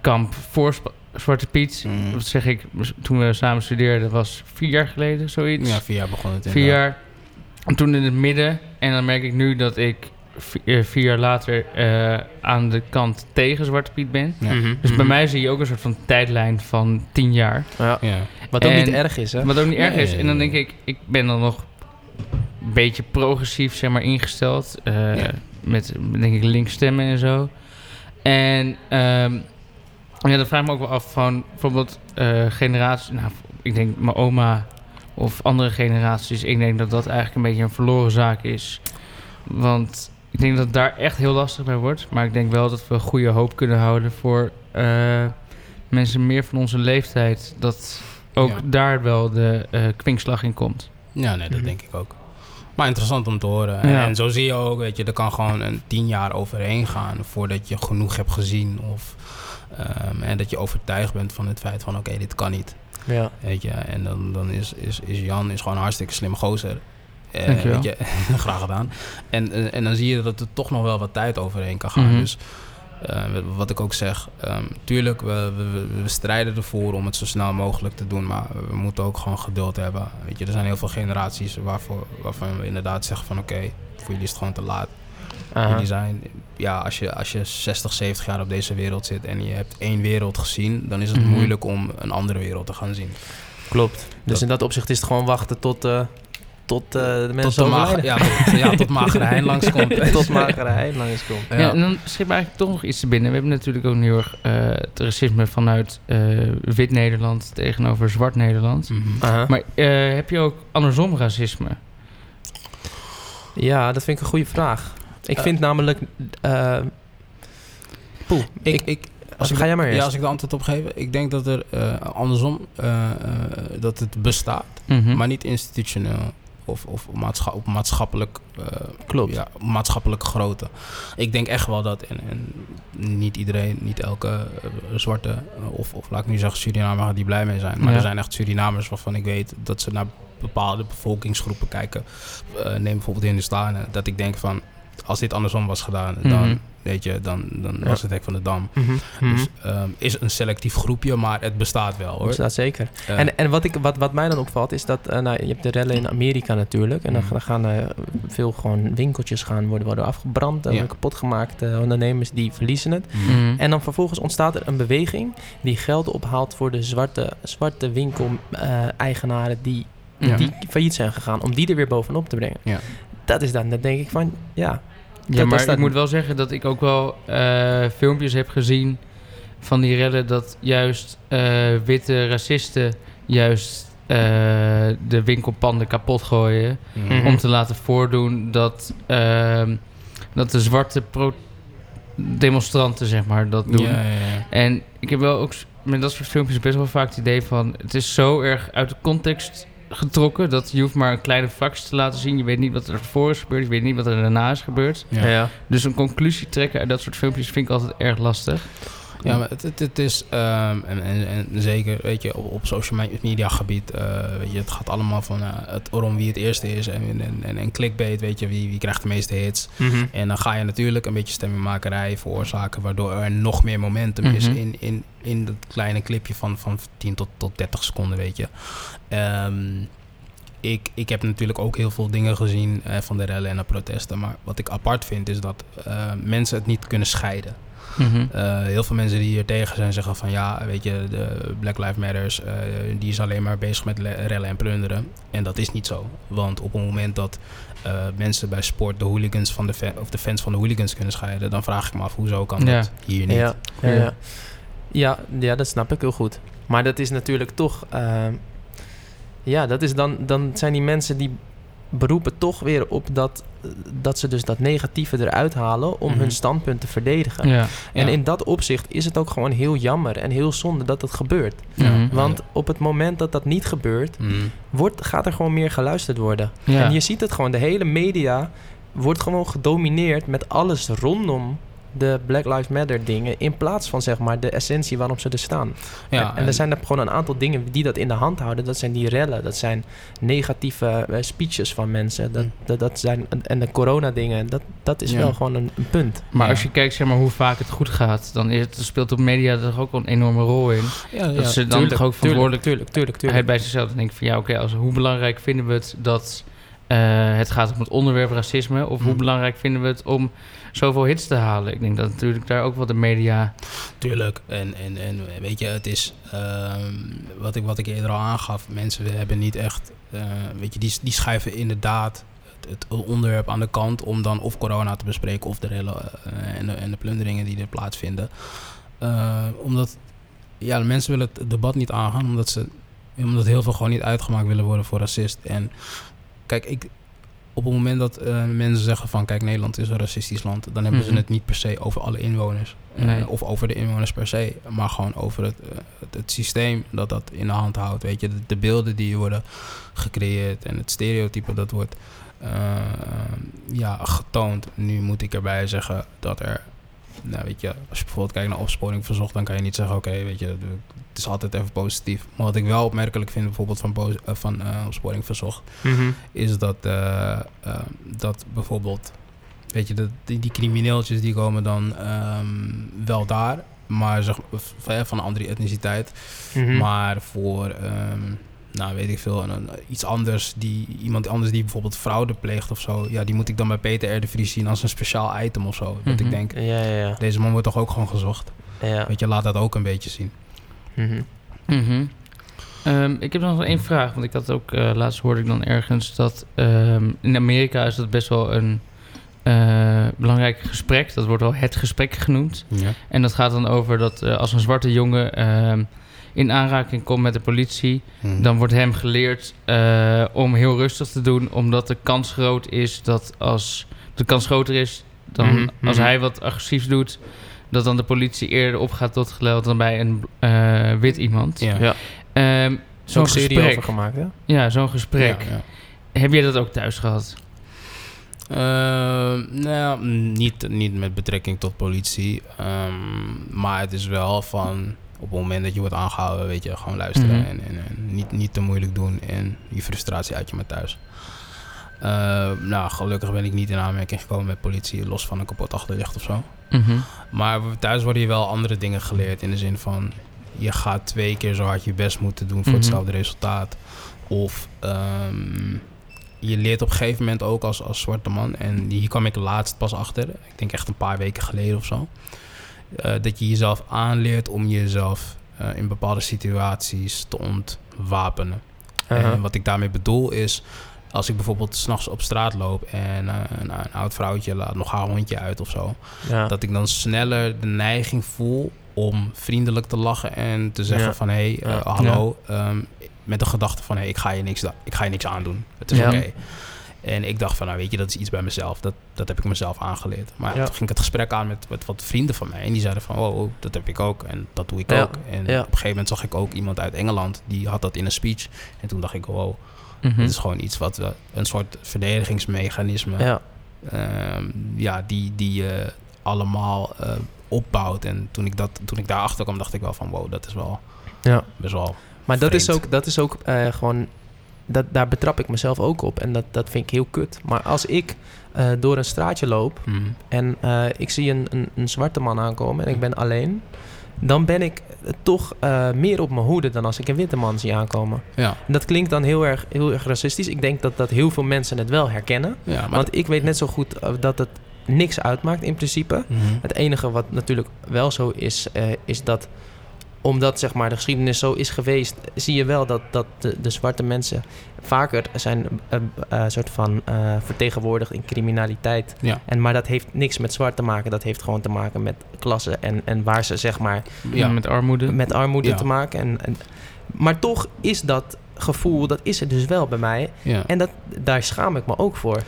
[SPEAKER 2] kamp voor Sp- Zwarte Piet.
[SPEAKER 4] Mhm.
[SPEAKER 2] Wat zeg ik, toen we samen studeerden was vier jaar geleden, zoiets.
[SPEAKER 4] Ja, vier jaar begon het
[SPEAKER 2] vier
[SPEAKER 4] inderdaad.
[SPEAKER 2] jaar. En toen in het midden. En dan merk ik nu dat ik eh, vier jaar later eh, aan de kant tegen Zwarte Piet ben.
[SPEAKER 4] Ja.
[SPEAKER 3] Mhm.
[SPEAKER 2] Dus bij mij zie je ook een soort van tijdlijn van tien jaar.
[SPEAKER 3] Ja.
[SPEAKER 4] Ja.
[SPEAKER 3] Wat ook
[SPEAKER 2] En-
[SPEAKER 3] niet erg is, hè?
[SPEAKER 2] Wat ook niet erg
[SPEAKER 4] Nee,
[SPEAKER 2] is. En dan denk ik, ik ben dan nog een beetje progressief zeg maar, ingesteld. eh,
[SPEAKER 4] Ja.
[SPEAKER 2] Met, denk ik, links stemmen en zo. En ehm, ja, dan vraag ik me ook wel af van bijvoorbeeld eh generaties... Nou, ik denk mijn oma of andere generaties. Ik denk dat dat eigenlijk een beetje een verloren zaak is. Want ik denk dat het daar echt heel lastig bij wordt. Maar ik denk wel dat we goede hoop kunnen houden voor eh, mensen meer van onze leeftijd. Dat ook
[SPEAKER 4] Ja.
[SPEAKER 2] daar wel de eh, kwinkslag in komt.
[SPEAKER 4] Ja, nee, dat
[SPEAKER 3] Mhm.
[SPEAKER 4] denk ik ook. Maar interessant om te horen.
[SPEAKER 2] Ja.
[SPEAKER 4] En zo zie je ook, weet je, er kan gewoon een tien jaar overheen gaan voordat je genoeg hebt gezien. Of, ehm, en dat je overtuigd bent van het feit van, oké, dit kan niet.
[SPEAKER 3] Ja.
[SPEAKER 4] Weet je, en dan, dan is, is, is Jan is gewoon een hartstikke slim gozer. Eh, weet je, graag gedaan. En, eh, en dan zie je dat er toch nog wel wat tijd overheen kan gaan.
[SPEAKER 2] Mhm.
[SPEAKER 4] Dus eh, wat ik ook zeg, ehm, tuurlijk, we, we, we- we strijden ervoor om het zo snel mogelijk te doen, maar we moeten ook gewoon geduld hebben. Weet je, er zijn heel veel generaties waarvoor, waarvan we inderdaad zeggen van oké, voor jullie is het gewoon te laat. Zijn, ja, als je, als je 60, 70 jaar op deze wereld zit en je hebt één wereld gezien, dan is het
[SPEAKER 2] Mhm.
[SPEAKER 4] moeilijk om een andere wereld te gaan zien.
[SPEAKER 3] Klopt. Dus
[SPEAKER 4] Dat-
[SPEAKER 3] in dat opzicht is het gewoon wachten tot, eh, tot eh, de
[SPEAKER 4] Tot,
[SPEAKER 3] mensen
[SPEAKER 4] de mager,
[SPEAKER 3] overlijden.
[SPEAKER 4] ja, tot, ja, tot magere hein langskomt.
[SPEAKER 3] tot magere hein langs komt.
[SPEAKER 2] Ja. en dan schiet me eigenlijk toch nog iets te binnen. We hebben natuurlijk ook heel erg eh, het racisme vanuit eh, wit Nederland tegenover zwart Nederland.
[SPEAKER 4] Mhm.
[SPEAKER 3] Aha.
[SPEAKER 2] Maar eh, heb je ook andersom racisme?
[SPEAKER 3] Ja, dat vind ik een goede vraag. Ik vind namelijk... eh poeh,
[SPEAKER 4] Ik,
[SPEAKER 3] ik,
[SPEAKER 4] ik,
[SPEAKER 3] als
[SPEAKER 4] ik
[SPEAKER 3] ga jij maar eerst.
[SPEAKER 4] Ja, als ik de antwoord op geef. Ik denk dat er eh, andersom, eh, dat het bestaat,
[SPEAKER 2] Mhm.
[SPEAKER 4] maar niet institutioneel. Of, of maatscha- op maatschappelijk,
[SPEAKER 3] Klopt.
[SPEAKER 4] ja, maatschappelijk grootte. Ik denk echt wel dat, en, en niet iedereen, niet elke zwarte, of, of laat ik nu zeggen Surinamer, die blij mee zijn. Maar
[SPEAKER 2] Ja.
[SPEAKER 4] er zijn echt Surinamers waarvan ik weet dat ze naar bepaalde bevolkingsgroepen kijken. Neem bijvoorbeeld Hindustanen. Dat ik denk van, als dit andersom was gedaan,
[SPEAKER 2] Mhm.
[SPEAKER 4] dan, weet je, dan, dan
[SPEAKER 3] Ja.
[SPEAKER 4] was het hek van de dam.
[SPEAKER 3] Mhm, mhm.
[SPEAKER 4] Dus ehm, is een selectief groepje, maar het bestaat wel hoor.
[SPEAKER 3] Dat zeker. En, en wat, ik, wat, wat mij dan opvalt is dat eh, nou, je hebt de rellen in Amerika natuurlijk. En dan, dan gaan eh, veel gewoon winkeltjes gaan worden, worden afgebrand en
[SPEAKER 4] Ja.
[SPEAKER 3] kapot gemaakt. Eh, ondernemers die verliezen het.
[SPEAKER 4] mm.
[SPEAKER 3] En dan vervolgens ontstaat er een beweging die geld ophaalt voor de zwarte, zwarte winkel-eigenaren die,
[SPEAKER 2] Ja.
[SPEAKER 3] die failliet zijn gegaan. Om die er weer bovenop te brengen.
[SPEAKER 4] Ja.
[SPEAKER 3] Dat is dan, dan denk ik van, ja.
[SPEAKER 2] Ja,
[SPEAKER 3] Dat-
[SPEAKER 2] maar
[SPEAKER 3] dat
[SPEAKER 2] ik moet wel zeggen dat ik ook wel eh, filmpjes heb gezien van die rellen dat juist eh, witte racisten juist eh, de winkelpanden kapot gooien.
[SPEAKER 3] Mhm.
[SPEAKER 2] Om te laten voordoen dat, ehm, dat de zwarte demonstranten, zeg maar, dat doen.
[SPEAKER 4] Ja, ja, ja.
[SPEAKER 2] En ik heb wel ook met dat soort filmpjes best wel vaak het idee van... het is zo erg uit de context getrokken... dat je hoeft maar een kleine fractie te laten zien. Je weet niet wat er ervoor is gebeurd. Je weet niet wat er daarna is gebeurd.
[SPEAKER 4] Ja.
[SPEAKER 2] Dus een conclusie trekken uit dat soort filmpjes vind ik altijd erg lastig.
[SPEAKER 4] Ja, maar het, het, het is, ehm, en, en, en zeker, weet je, op, op social me- media gebied, eh, weet je, het gaat allemaal van eh, het om wie het eerste is en, en, en, en clickbait, weet je, wie, wie krijgt de meeste hits.
[SPEAKER 3] Mhm.
[SPEAKER 4] En dan ga je natuurlijk een beetje stemmingmakerij veroorzaken, waardoor er nog meer momentum is
[SPEAKER 2] Mhm.
[SPEAKER 4] in, in, in dat kleine clipje van, van 10 tot, tot 30 seconden, weet je. Ehm, ik, ik heb natuurlijk ook heel veel dingen gezien eh, van de rellen en de protesten, maar wat ik apart vind is dat eh, mensen het niet kunnen scheiden.
[SPEAKER 2] Mhm.
[SPEAKER 4] Eh, heel veel mensen die hier tegen zijn zeggen van ja, weet je, de Black Lives Matters, eh, die is alleen maar bezig met le- rellen en plunderen. En dat is niet zo. Want op het moment dat eh, mensen bij sport de hooligans van de of de fans van de hooligans kunnen scheiden, dan vraag ik me af hoezo kan
[SPEAKER 2] Ja.
[SPEAKER 4] dat hier niet.
[SPEAKER 3] Ja, ja,
[SPEAKER 2] Ja.
[SPEAKER 3] ja. Ja, dat snap ik heel goed. Maar dat is natuurlijk toch... ja, dat is dan, dan zijn die mensen die beroepen toch weer op dat, dat ze dus dat negatieve eruit halen om
[SPEAKER 4] Mhm.
[SPEAKER 3] hun standpunt te verdedigen.
[SPEAKER 2] Ja.
[SPEAKER 3] En
[SPEAKER 4] Ja.
[SPEAKER 3] in dat opzicht is het ook gewoon heel jammer en heel zonde dat dat gebeurt.
[SPEAKER 2] Mhm.
[SPEAKER 3] Want op het moment dat dat niet gebeurt,
[SPEAKER 4] Mm.
[SPEAKER 3] wordt, gaat er gewoon meer geluisterd worden.
[SPEAKER 2] Ja.
[SPEAKER 3] En je ziet het gewoon, de hele media wordt gewoon gedomineerd met alles rondom de Black Lives Matter dingen. In plaats van zeg maar de essentie waarom ze er staan.
[SPEAKER 4] Ja,
[SPEAKER 3] en, en er zijn er gewoon een aantal dingen die dat in de hand houden. Dat zijn die rellen, dat zijn negatieve eh, speeches van mensen. Dat,
[SPEAKER 4] Mm.
[SPEAKER 3] dat, dat zijn, en de corona dingen, dat, dat is
[SPEAKER 4] Ja.
[SPEAKER 3] wel gewoon een, een punt.
[SPEAKER 2] Maar
[SPEAKER 4] Ja.
[SPEAKER 2] als je kijkt zeg maar, hoe vaak het goed gaat... dan is het, speelt op media er toch ook een enorme rol in.
[SPEAKER 4] ja,
[SPEAKER 2] dat ze dan toch ook verantwoordelijk
[SPEAKER 3] Tuurlijk, tuurlijk,
[SPEAKER 2] hij
[SPEAKER 3] tuurlijk.
[SPEAKER 2] bij zichzelf denkt van ja, oké, als hoe belangrijk vinden we het dat eh, het gaat om het onderwerp racisme, of hoe
[SPEAKER 4] Hmm.
[SPEAKER 2] belangrijk vinden we het om zoveel hits te halen? Ik denk dat natuurlijk daar ook wel de media.
[SPEAKER 4] Tuurlijk. En, en, en weet je, het is ehm, wat, ik, wat ik eerder al aangaf. Mensen hebben niet echt, eh, weet je, die, die schuiven inderdaad het, het onderwerp aan de kant om dan of corona te bespreken of de rellen eh, en, de, en de plunderingen die er plaatsvinden. Eh, omdat, ja, de mensen willen het debat niet aangaan omdat ze, omdat heel veel gewoon niet uitgemaakt willen worden voor racist. En kijk, ik, op het moment dat eh, mensen zeggen van kijk, Nederland is een racistisch land, dan hebben
[SPEAKER 2] Mhm.
[SPEAKER 4] ze het niet per se over alle inwoners. Eh,
[SPEAKER 2] Nee.
[SPEAKER 4] of over de inwoners per se, maar gewoon over het, eh, het, het systeem dat dat in de hand houdt. Weet je, de, de beelden die worden gecreëerd en het stereotype dat wordt ja, getoond. Nu moet ik erbij zeggen dat er, nou weet je, als je bijvoorbeeld kijkt naar opsporing verzocht, dan kan je niet zeggen, oké, weet je, het is altijd even positief. Maar wat ik wel opmerkelijk vind bijvoorbeeld van, eh, van eh, opsporing verzocht,
[SPEAKER 3] Mhm.
[SPEAKER 4] is dat, eh, dat bijvoorbeeld, weet je, dat die, die crimineeltjes die komen dan ehm, wel daar, maar zeg, van een andere etniciteit.
[SPEAKER 3] Mhm.
[SPEAKER 4] Maar voor, ehm, nou weet ik veel, een, een- iets anders, die, iemand anders die bijvoorbeeld fraude pleegt of zo, ja, die moet ik dan bij Peter R. de Vries zien als een speciaal item of zo. Dat
[SPEAKER 2] Mhm.
[SPEAKER 4] ik denk,
[SPEAKER 3] Ja, ja, ja.
[SPEAKER 4] deze man wordt toch ook gewoon gezocht.
[SPEAKER 3] ja.
[SPEAKER 4] Weet je, laat dat ook een beetje zien.
[SPEAKER 3] Mhm.
[SPEAKER 2] Mhm. Ehm, ik heb nog één vraag, want ik had ook eh, laatst hoorde ik dan ergens dat ehm, in Amerika is dat best wel een eh, belangrijk gesprek. Dat wordt wel het gesprek genoemd.
[SPEAKER 4] Ja.
[SPEAKER 2] En dat gaat dan over dat eh, als een zwarte jongen ehm, in aanraking komt met de politie,
[SPEAKER 4] Mhm.
[SPEAKER 2] dan wordt hem geleerd eh, om heel rustig te doen, omdat de kans groot is dat als de kans groter is dan
[SPEAKER 3] Mhm,
[SPEAKER 2] als
[SPEAKER 3] mhm.
[SPEAKER 2] hij wat agressiefs doet, dat dan de politie eerder opgaat tot geweld dan bij een eh, wit iemand.
[SPEAKER 4] ja.
[SPEAKER 3] Ja.
[SPEAKER 2] Ehm,
[SPEAKER 3] Zo'n
[SPEAKER 2] gesprek.
[SPEAKER 3] over gemaakt, hè?
[SPEAKER 2] Ja, zo'n gesprek.
[SPEAKER 4] Ja, ja.
[SPEAKER 2] Heb jij dat ook thuis gehad?
[SPEAKER 4] Ehm, nou, niet, niet met betrekking tot politie. ehm, maar het is wel van op het moment dat je wordt aangehouden, weet je, gewoon luisteren
[SPEAKER 2] Mhm.
[SPEAKER 4] en, en, en niet, niet te moeilijk doen en je frustratie uit je maar thuis. Eh, nou, gelukkig ben ik niet in aanmerking gekomen met politie, los van een kapot achterlicht of zo.
[SPEAKER 2] Mhm.
[SPEAKER 4] Maar thuis worden je wel andere dingen geleerd. In de zin van, je gaat twee keer zo hard je best moeten doen voor
[SPEAKER 2] Mhm.
[SPEAKER 4] hetzelfde resultaat. Of ehm, je leert op een gegeven moment ook als, als zwarte man... en hier kwam ik laatst pas achter, ik denk echt een paar weken geleden of zo... eh, dat je jezelf aanleert om jezelf eh, in bepaalde situaties te ontwapenen.
[SPEAKER 3] Uh-huh.
[SPEAKER 4] En wat ik daarmee bedoel is, als ik bijvoorbeeld s'nachts op straat loop en eh, een, een oud vrouwtje laat nog haar hondje uit of zo,
[SPEAKER 3] ja.
[SPEAKER 4] dat ik dan sneller de neiging voel om vriendelijk te lachen en te zeggen
[SPEAKER 3] Ja.
[SPEAKER 4] van hé, hey,
[SPEAKER 3] Ja.
[SPEAKER 4] hallo, ehm, met de gedachte van hé, hey, ik ga je niks, da- ik ga je niks aandoen. Het is oké. En ik dacht van, nou weet je, dat is iets bij mezelf. Dat, dat heb ik mezelf aangeleerd. Maar
[SPEAKER 3] Ja.
[SPEAKER 4] toen ging ik het gesprek aan met, met wat vrienden van mij. En die zeiden van, oh, oh, dat heb ik ook. En dat doe ik
[SPEAKER 3] Ja.
[SPEAKER 4] ook. En op een gegeven moment zag ik ook iemand uit Engeland. Die had dat in een speech. En toen dacht ik, wow,
[SPEAKER 2] Mhm.
[SPEAKER 4] dit is gewoon iets wat. Een soort verdedigingsmechanisme.
[SPEAKER 3] ja.
[SPEAKER 4] Ehm, ja, die, die je allemaal eh, opbouwt. En toen ik, dat, toen ik daarachter kwam, dacht ik wel van, wow, dat is wel
[SPEAKER 3] ja.
[SPEAKER 4] best wel...
[SPEAKER 3] Maar dat is ook, dat is ook eh, gewoon... Dat, daar betrap ik mezelf ook op. En dat, dat vind ik heel kut. Maar als ik eh, door een straatje loop...
[SPEAKER 4] mhm.
[SPEAKER 3] en eh, ik zie een, een, een zwarte man aankomen en ik ben alleen... dan ben ik eh, toch meer op mijn hoede dan als ik een witte man zie aankomen.
[SPEAKER 4] Ja,
[SPEAKER 3] En dat klinkt dan heel erg, heel erg racistisch. Ik denk dat, dat heel veel mensen het wel herkennen.
[SPEAKER 4] ja.
[SPEAKER 3] Want ik weet net zo goed dat het niks uitmaakt in principe.
[SPEAKER 4] Mhm.
[SPEAKER 3] Het enige wat natuurlijk wel zo is, is dat omdat zeg maar, de geschiedenis zo is geweest, zie je wel dat, dat de, de zwarte mensen vaker zijn eh, eh, soort van eh, vertegenwoordigd in criminaliteit.
[SPEAKER 4] Ja.
[SPEAKER 3] En, maar dat heeft niks met zwart te maken. Dat heeft gewoon te maken met klasse en, en waar ze zeg maar
[SPEAKER 2] Ja, met armoede.
[SPEAKER 3] met armoede
[SPEAKER 4] Ja.
[SPEAKER 3] te maken. En, en, maar toch is dat gevoel, dat is er dus wel bij mij.
[SPEAKER 4] Ja.
[SPEAKER 3] En dat, daar schaam ik me ook voor.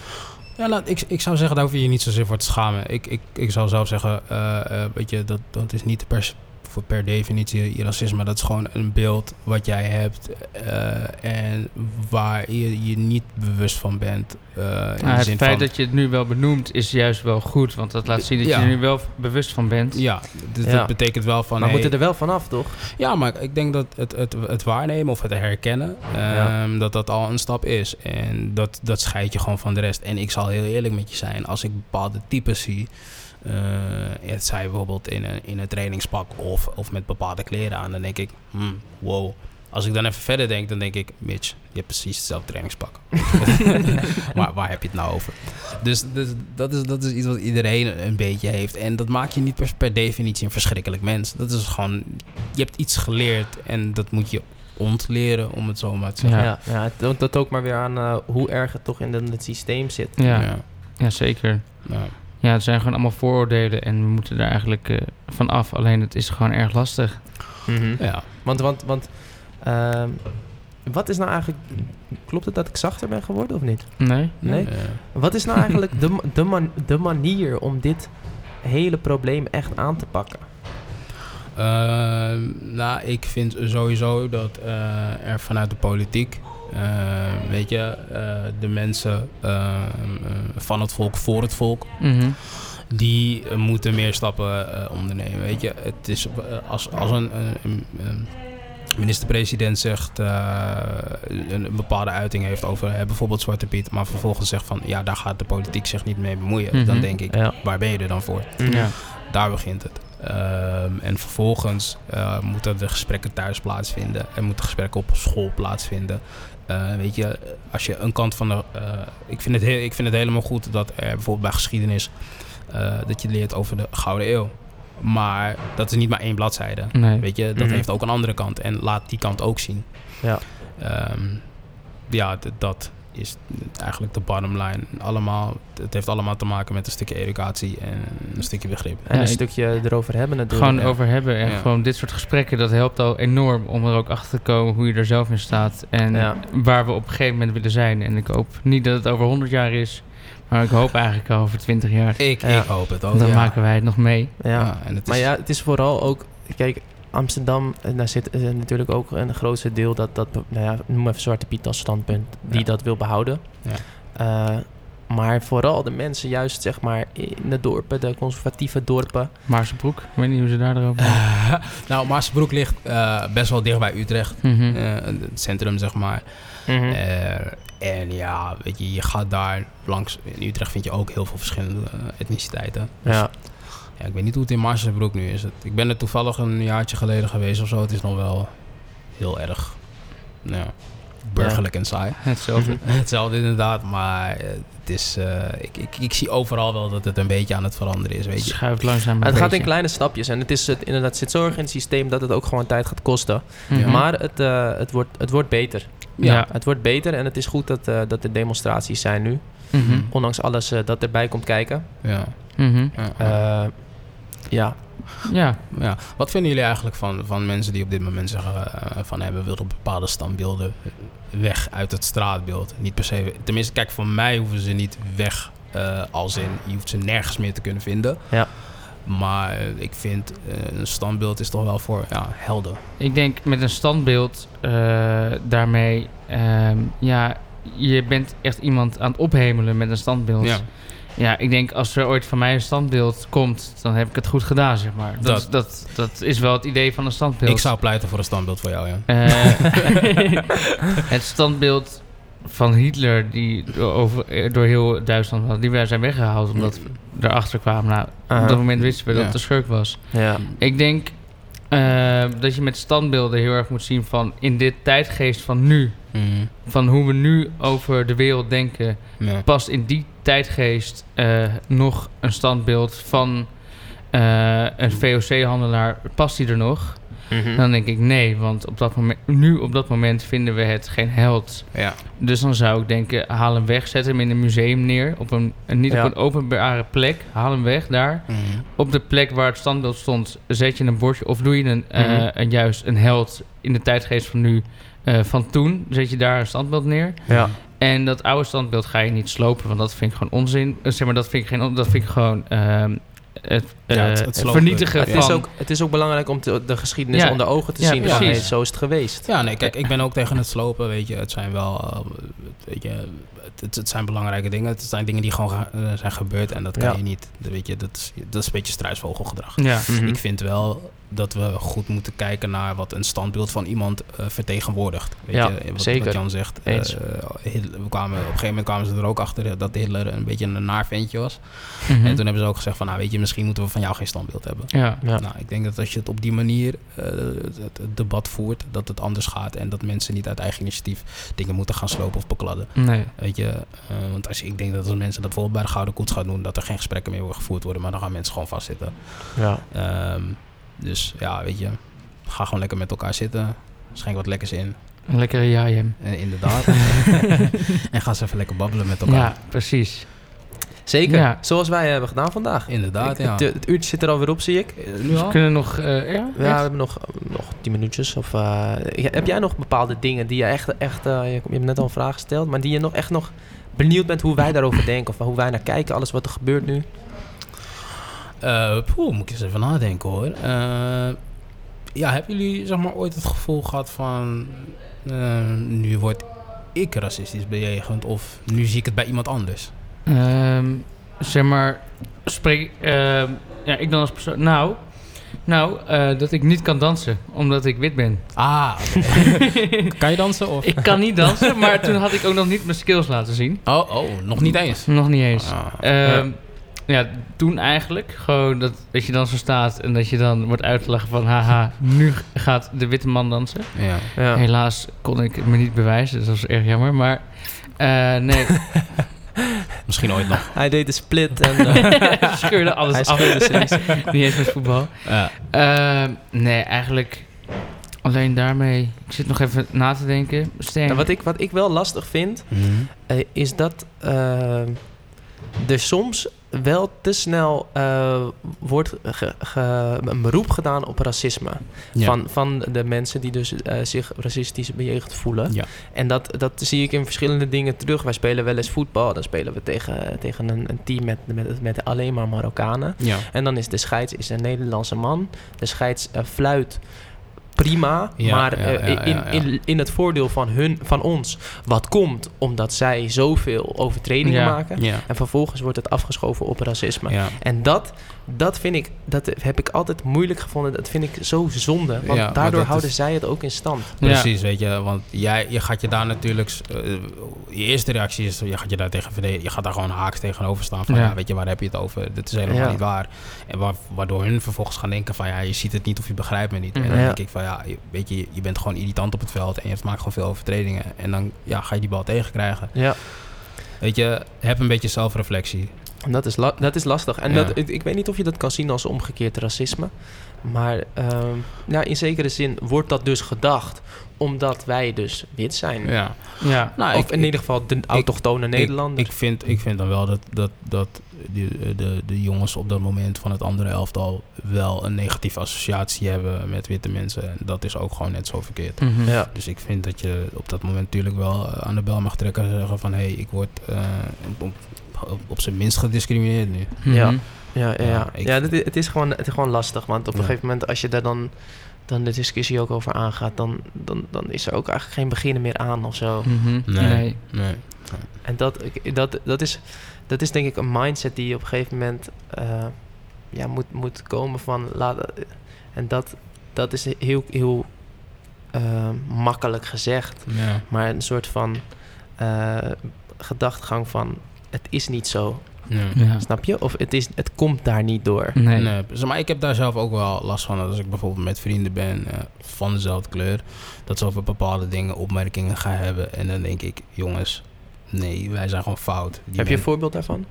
[SPEAKER 4] Ja, laat, ik, ik zou zeggen, daar hoef je je niet zozeer voor te schamen. Ik, ik, ik zou zelf zeggen, eh, eh, weet je, dat, dat is niet per, voor per definitie racisme. Dat is gewoon een beeld wat jij hebt eh, en waar je je niet bewust van bent. eh, in
[SPEAKER 2] Nou, het feit
[SPEAKER 4] van,
[SPEAKER 2] dat je het nu wel benoemt is juist wel goed. Want dat laat zien dat
[SPEAKER 4] Ja.
[SPEAKER 2] je er nu wel bewust van bent.
[SPEAKER 4] Ja, dus
[SPEAKER 3] Ja.
[SPEAKER 4] dat betekent wel van...
[SPEAKER 3] maar we
[SPEAKER 4] hey,
[SPEAKER 3] moeten er wel vanaf, toch?
[SPEAKER 4] Ja, maar ik denk dat het, het, het waarnemen of het herkennen,
[SPEAKER 3] Ja.
[SPEAKER 4] ehm, dat dat al een stap is. En dat, dat scheidt je gewoon van de rest. En ik zal heel eerlijk met je zijn, als ik bepaalde types zie, het zij bijvoorbeeld in een, in een trainingspak of, of met bepaalde kleren aan, dan denk ik, hmm, wow. Als ik dan even verder denk, dan denk ik, Mitch, je hebt precies hetzelfde trainingspak. maar waar heb je het nou over? Dus, dus dat, is, dat is iets wat iedereen een beetje heeft. En dat maakt je niet per, per definitie een verschrikkelijk mens. Dat is gewoon, je hebt iets geleerd en dat moet je ontleren, om het zo maar te zeggen.
[SPEAKER 3] Ja, ja. het toont dat ook maar weer aan eh, hoe erg het toch in de- het systeem zit.
[SPEAKER 2] Ja,
[SPEAKER 4] ja.
[SPEAKER 2] ja, zeker.
[SPEAKER 4] ja.
[SPEAKER 2] Ja, het zijn gewoon allemaal vooroordelen en we moeten daar eigenlijk eh, van af. Alleen het is gewoon erg lastig.
[SPEAKER 4] Ja.
[SPEAKER 3] Want, want, want ehm, wat is nou eigenlijk... Klopt het dat ik zachter ben geworden of niet?
[SPEAKER 2] Nee?
[SPEAKER 3] Nee?
[SPEAKER 4] Ja.
[SPEAKER 3] Wat is nou eigenlijk de, de, man, de manier om dit hele probleem echt aan te pakken?
[SPEAKER 4] Ehm, nou, ik vind sowieso dat eh, er vanuit de politiek, weet je, eh, de mensen ehm, eh, van het volk voor het volk,
[SPEAKER 2] Mhm.
[SPEAKER 4] die eh, moeten meer stappen eh, ondernemen. Weet je, het is eh, als, als een, een- minister-president zegt uh, een, een, bepaalde uiting heeft over bijvoorbeeld Zwarte Piet, maar vervolgens zegt van ja, daar gaat de politiek zich niet mee bemoeien,
[SPEAKER 2] mm -hmm.
[SPEAKER 4] dan denk ik,
[SPEAKER 3] ja.
[SPEAKER 4] waar ben je er dan voor?
[SPEAKER 2] Ja.
[SPEAKER 4] Daar begint het. Um, en vervolgens uh, moeten de gesprekken thuis plaatsvinden en moeten gesprekken op school plaatsvinden. Uh, weet je, als je een kant van de. Uh, ik, vind het heel, ik vind het helemaal goed dat er bijvoorbeeld bij geschiedenis. uh, dat je leert over de Gouden Eeuw. Maar dat is niet maar één bladzijde.
[SPEAKER 2] Nee.
[SPEAKER 4] Weet je, dat
[SPEAKER 3] Mhm.
[SPEAKER 4] heeft ook een andere kant. En laat die kant ook zien.
[SPEAKER 3] Ja.
[SPEAKER 4] Um, ja, dat is eigenlijk de bottom line. Allemaal, het heeft allemaal te maken met een stukje educatie en een stukje begrip.
[SPEAKER 3] En
[SPEAKER 2] Ja,
[SPEAKER 3] een stukje erover hebben natuurlijk.
[SPEAKER 2] Gewoon over hebben en
[SPEAKER 4] Ja.
[SPEAKER 2] gewoon dit soort gesprekken, dat helpt al enorm om er ook achter te komen hoe je er zelf in staat en
[SPEAKER 3] Ja.
[SPEAKER 2] waar we op een gegeven moment willen zijn. En ik hoop niet dat het over 100 jaar is, maar ik hoop eigenlijk al over 20 jaar.
[SPEAKER 4] Ik,
[SPEAKER 3] Ja.
[SPEAKER 4] ik hoop het ook.
[SPEAKER 2] Dan
[SPEAKER 4] ja.
[SPEAKER 2] maken wij het nog mee.
[SPEAKER 3] Ja.
[SPEAKER 4] Ja, en het
[SPEAKER 3] Maar
[SPEAKER 4] is-
[SPEAKER 3] ja, het is vooral ook... Kijk, Amsterdam, en daar zit eh, natuurlijk ook een grootste deel... dat, dat nou ja, noem even Zwarte Piet als standpunt... die
[SPEAKER 4] Ja.
[SPEAKER 3] dat wil behouden.
[SPEAKER 4] Ja.
[SPEAKER 3] Eh, maar vooral de mensen juist, zeg maar, in de dorpen... de conservatieve dorpen...
[SPEAKER 2] Maarsebroek, ik weet niet hoe ze daar erover
[SPEAKER 4] nou, Maarsbroek ligt eh, best wel dicht bij Utrecht.
[SPEAKER 2] Mhm.
[SPEAKER 4] Eh, het centrum, zeg maar.
[SPEAKER 3] Mhm.
[SPEAKER 4] Eh, En ja, weet je, je gaat daar langs. In Utrecht vind je ook heel veel verschillende eh, etniciteiten. Dus
[SPEAKER 3] Ja.
[SPEAKER 4] Ja, ik weet niet hoe het in Marsbroek nu is. Het- Ik ben er toevallig een jaartje geleden geweest of zo. Het is nog wel heel erg nou, ja, burgerlijk en saai.
[SPEAKER 2] Hetzelfde.
[SPEAKER 4] Hetzelfde inderdaad, maar eh, het is, eh, ik, ik, ik zie overal wel dat het een beetje aan het veranderen is, weet je.
[SPEAKER 2] schuift langzaam
[SPEAKER 3] Het gaat in kleine stapjes en het is het, inderdaad zit zo erg in het systeem dat het ook gewoon tijd gaat kosten.
[SPEAKER 2] Mhm.
[SPEAKER 3] Maar het, eh, het, wordt, het wordt beter.
[SPEAKER 2] Ja.
[SPEAKER 3] Het wordt beter en het is goed dat, eh, dat er demonstraties zijn nu.
[SPEAKER 2] Mhm.
[SPEAKER 3] Ondanks alles dat erbij komt kijken.
[SPEAKER 4] Ja.
[SPEAKER 2] Mhm.
[SPEAKER 4] Ja, ja.
[SPEAKER 3] Ja,
[SPEAKER 2] Ja.
[SPEAKER 4] Wat vinden jullie eigenlijk van, van mensen die op dit moment zeggen eh, van hebben willen bepaalde standbeelden weg uit het straatbeeld? Niet per se. Tenminste, kijk, voor mij hoeven ze niet weg eh, als in je hoeft ze nergens meer te kunnen vinden.
[SPEAKER 3] Ja.
[SPEAKER 4] Maar ik vind eh, een standbeeld is toch wel voor ja, helden.
[SPEAKER 2] Ik denk met een standbeeld daarmee, ehm, ja, je bent echt iemand aan het ophemelen met een standbeeld.
[SPEAKER 4] Ja.
[SPEAKER 2] Ja, ik denk als er ooit van mij een standbeeld komt, dan heb ik het goed gedaan, zeg maar. Dat,
[SPEAKER 4] Dat-
[SPEAKER 2] dat, dat, is wel het idee van een standbeeld.
[SPEAKER 4] Ik zou pleiten voor een standbeeld voor jou, ja.
[SPEAKER 2] Eh, het standbeeld van Hitler, die door, over, eh, door heel Duitsland was, die wij zijn weggehaald omdat we erachter kwamen. Nou, op dat moment wisten we dat
[SPEAKER 4] Ja.
[SPEAKER 2] het een schurk was.
[SPEAKER 3] ja.
[SPEAKER 2] Ik denk eh, dat je met standbeelden heel erg moet zien van in dit tijdgeest van nu,
[SPEAKER 4] Mhm.
[SPEAKER 2] van hoe we nu over de wereld denken,
[SPEAKER 4] Ja.
[SPEAKER 2] past in die tijdgeest eh, nog een standbeeld van eh, een VOC-handelaar, past die er nog?
[SPEAKER 3] Mhm.
[SPEAKER 2] Dan denk ik nee, want op dat moment, nu op dat moment vinden we het geen held.
[SPEAKER 4] Ja.
[SPEAKER 2] Dus dan zou ik denken, haal hem weg, zet hem in een museum neer, op een, niet
[SPEAKER 3] Ja.
[SPEAKER 2] op een openbare plek, haal hem weg daar.
[SPEAKER 4] Mhm.
[SPEAKER 2] Op de plek waar het standbeeld stond, zet je een bordje of doe je een, eh,
[SPEAKER 3] Mhm.
[SPEAKER 2] een juist een held in de tijdgeest van nu, eh, van toen, zet je daar een standbeeld neer.
[SPEAKER 3] ja.
[SPEAKER 2] En dat oude standbeeld ga je niet slopen, want dat vind ik gewoon onzin. Eh, zeg maar, dat vind ik, geen, dat vind ik gewoon ehm, het,
[SPEAKER 4] Ja,
[SPEAKER 2] eh,
[SPEAKER 4] het- het slopen.
[SPEAKER 2] vernietigen
[SPEAKER 3] Het,
[SPEAKER 2] van...
[SPEAKER 3] is ook, het is ook belangrijk om te- de geschiedenis
[SPEAKER 2] Ja.
[SPEAKER 3] onder ogen te
[SPEAKER 2] Ja,
[SPEAKER 3] zien. van,
[SPEAKER 2] precies.
[SPEAKER 3] hey, zo is het geweest.
[SPEAKER 4] Ja, nee, kijk, ik ben ook tegen het slopen, weet je. Het zijn wel, eh, weet je, het, zijn belangrijke dingen. Het zijn dingen die gewoon ge- eh, zijn gebeurd en dat kan
[SPEAKER 3] Ja.
[SPEAKER 4] je niet, dat weet je, dat is, dat is een beetje struisvogelgedrag.
[SPEAKER 2] ja.
[SPEAKER 3] Mhm.
[SPEAKER 4] Ik vind wel dat we goed moeten kijken naar wat een standbeeld van iemand eh, vertegenwoordigt. Weet
[SPEAKER 3] Ja,
[SPEAKER 4] je, wat,
[SPEAKER 3] zeker.
[SPEAKER 4] wat Jan zegt.
[SPEAKER 3] Eens.
[SPEAKER 4] eh, Hitler- we kwamen, op een gegeven moment kwamen ze er ook achter dat Hitler een beetje een naar ventje was.
[SPEAKER 2] Mhm.
[SPEAKER 4] En toen hebben ze ook gezegd van, nou weet je, misschien moeten we van jou geen standbeeld hebben.
[SPEAKER 2] ja.
[SPEAKER 3] Ja.
[SPEAKER 4] Nou, ik denk dat als je het op die manier eh, het, het debat voert, dat het anders gaat en dat mensen niet uit eigen initiatief dingen moeten gaan slopen of bekladden.
[SPEAKER 2] Nee.
[SPEAKER 4] Weet je, eh, want als, je- ik denk dat als mensen dat bijvoorbeeld bij de Gouden Koets gaan doen, dat er geen gesprekken meer worden gevoerd worden, maar dan gaan mensen gewoon vastzitten.
[SPEAKER 3] Ja.
[SPEAKER 4] Ehm, dus ja, weet je, ga gewoon lekker met elkaar zitten, schenk wat lekkers in,
[SPEAKER 2] Een lekkere jajem.
[SPEAKER 4] eh, inderdaad. en ga eens even lekker babbelen met elkaar.
[SPEAKER 2] Ja, precies.
[SPEAKER 3] Zeker.
[SPEAKER 2] Ja.
[SPEAKER 3] Zoals wij hebben gedaan vandaag.
[SPEAKER 4] Inderdaad,
[SPEAKER 3] Ik-
[SPEAKER 4] ja.
[SPEAKER 3] het, het uurtje zit er alweer op, zie ik.
[SPEAKER 4] Eh, nu
[SPEAKER 2] We
[SPEAKER 4] al?
[SPEAKER 2] kunnen nog... eh, ja,
[SPEAKER 3] Ja, we hebben nog, nog tien minuutjes. Of, eh, heb jij nog bepaalde dingen die je echt... echt eh, je, je hebt net al een vraag gesteld, maar die je nog echt nog benieuwd bent hoe wij daarover denken? Of hoe wij naar kijken, alles wat er gebeurt nu?
[SPEAKER 4] Eh, poeh, moet ik eens even nadenken hoor. Eh, ja, hebben jullie zeg maar ooit het gevoel gehad van... eh, nu word ik racistisch bejegend of nu zie ik het bij iemand anders?
[SPEAKER 2] Ehm, zeg maar, spreek... ehm, ja, ik dan als persoon... Nou, nou eh, dat ik niet kan dansen, omdat ik wit ben.
[SPEAKER 4] Ah, kan je dansen? Of?
[SPEAKER 2] Ik kan niet dansen, maar toen had ik ook nog niet mijn skills laten zien.
[SPEAKER 4] Oh, oh, nog niet eens.
[SPEAKER 2] Nog niet eens.
[SPEAKER 4] Ah,
[SPEAKER 2] Ehm, ja. toen eigenlijk. Gewoon dat, dat je dan zo staat en dat je dan wordt uitgelachen van... Haha, nu gaat de witte man dansen.
[SPEAKER 4] ja.
[SPEAKER 3] Ja.
[SPEAKER 2] Helaas kon ik het me niet bewijzen, dus dat was erg jammer. Maar eh, nee,
[SPEAKER 4] Misschien ooit nog.
[SPEAKER 3] Hij deed de split en eh,
[SPEAKER 2] hij scheurde alles
[SPEAKER 3] hij
[SPEAKER 2] af.
[SPEAKER 3] scheurde
[SPEAKER 2] niet eens met voetbal.
[SPEAKER 4] Ja.
[SPEAKER 2] Ehm, nee, eigenlijk alleen daarmee. Ik zit nog even na te denken.
[SPEAKER 3] En wat, ik, wat ik wel lastig vind,
[SPEAKER 4] Mhm.
[SPEAKER 3] eh, is dat eh, er soms wel te snel eh, wordt ge- ge- een beroep gedaan op racisme.
[SPEAKER 4] Ja.
[SPEAKER 3] Van, van de mensen die dus eh, zich racistisch bejegend voelen.
[SPEAKER 4] Ja.
[SPEAKER 3] En dat, dat zie ik in verschillende dingen terug. Wij spelen wel eens voetbal. Dan spelen we tegen, tegen een, een team met, met, met alleen maar Marokkanen.
[SPEAKER 4] Ja.
[SPEAKER 3] En dan is de scheids is een Nederlandse man. De scheids eh, fluit prima.
[SPEAKER 4] Ja,
[SPEAKER 3] maar
[SPEAKER 4] ja,
[SPEAKER 3] eh,
[SPEAKER 4] ja,
[SPEAKER 3] in. In, in het voordeel van, hun, van ons, wat komt omdat zij zoveel overtredingen maken. En vervolgens wordt het afgeschoven op racisme. En dat, dat vind ik, dat heb ik altijd moeilijk gevonden. Dat vind ik zo zonde. Want
[SPEAKER 4] Ja,
[SPEAKER 3] daardoor houden
[SPEAKER 4] is-
[SPEAKER 3] zij het ook in stand.
[SPEAKER 4] Precies, weet je, want jij je gaat je daar natuurlijk, eh, je eerste reactie is, je gaat je daar tegen verdedigen, je gaat daar gewoon haaks tegenover staan van,
[SPEAKER 2] Ja.
[SPEAKER 4] ja, weet je, waar heb je het over? Dit is helemaal
[SPEAKER 3] Ja.
[SPEAKER 4] niet waar. En wa- waardoor hun vervolgens gaan denken van, ja, je ziet het niet of je begrijpt me niet. En dan
[SPEAKER 3] Ja.
[SPEAKER 4] denk ik van, ja, je- weet je, je bent gewoon irritant op het veld en je maakt gewoon veel overtredingen. En dan ja, ga je die bal tegenkrijgen.
[SPEAKER 3] Ja.
[SPEAKER 4] Weet je, heb een beetje zelfreflectie.
[SPEAKER 3] En dat is, la- dat is lastig. En
[SPEAKER 4] Ja.
[SPEAKER 3] dat, ik, ik weet niet of je dat kan zien als omgekeerd racisme. Maar ehm, ja, in zekere zin wordt dat dus gedacht omdat wij dus wit zijn.
[SPEAKER 4] Ja.
[SPEAKER 2] Ja.
[SPEAKER 4] Nou,
[SPEAKER 3] of
[SPEAKER 4] ik-
[SPEAKER 3] in ieder geval de autochtone Nederlanders.
[SPEAKER 4] Ik, ik, vind, ik vind dan wel dat, dat, dat de, de, de jongens op dat moment van het andere elftal wel een negatieve associatie hebben met witte mensen. En dat is ook gewoon net zo verkeerd.
[SPEAKER 2] Mhm.
[SPEAKER 3] ja.
[SPEAKER 4] Dus ik vind dat je op dat moment natuurlijk wel eh, aan de bel mag trekken en zeggen van hé, hey, ik word eh, op, op, zijn minst gediscrimineerd nu.
[SPEAKER 2] Mhm.
[SPEAKER 3] Ja. Ja, ja,
[SPEAKER 4] Ja,
[SPEAKER 3] ja.
[SPEAKER 4] ik-
[SPEAKER 3] ja dit het, is gewoon, het is gewoon lastig. Want op een
[SPEAKER 4] Ja.
[SPEAKER 3] gegeven moment, als je daar dan, dan de discussie ook over aangaat, dan, dan, dan is er ook eigenlijk geen beginnen meer aan of zo.
[SPEAKER 2] Mhm.
[SPEAKER 4] Nee.
[SPEAKER 2] Nee.
[SPEAKER 4] Nee.
[SPEAKER 3] En dat, dat, dat, is, dat is denk ik een mindset die je op een gegeven moment eh, ja, moet, moet komen van. Laat, en dat, dat is heel, heel eh, makkelijk gezegd.
[SPEAKER 4] Ja.
[SPEAKER 3] Maar een soort van eh, gedachtegang van het is niet zo.
[SPEAKER 4] Ja.
[SPEAKER 2] Ja.
[SPEAKER 3] Snap je? Of het, is, het komt daar niet door.
[SPEAKER 2] Nee.
[SPEAKER 4] Nee, zeg maar ik heb daar zelf ook wel last van. Als ik bijvoorbeeld met vrienden ben eh, van dezelfde kleur, dat ze over bepaalde dingen opmerkingen gaan hebben. En dan denk ik, jongens, nee, wij zijn gewoon fout. Die
[SPEAKER 3] Heb je een voorbeeld daarvan?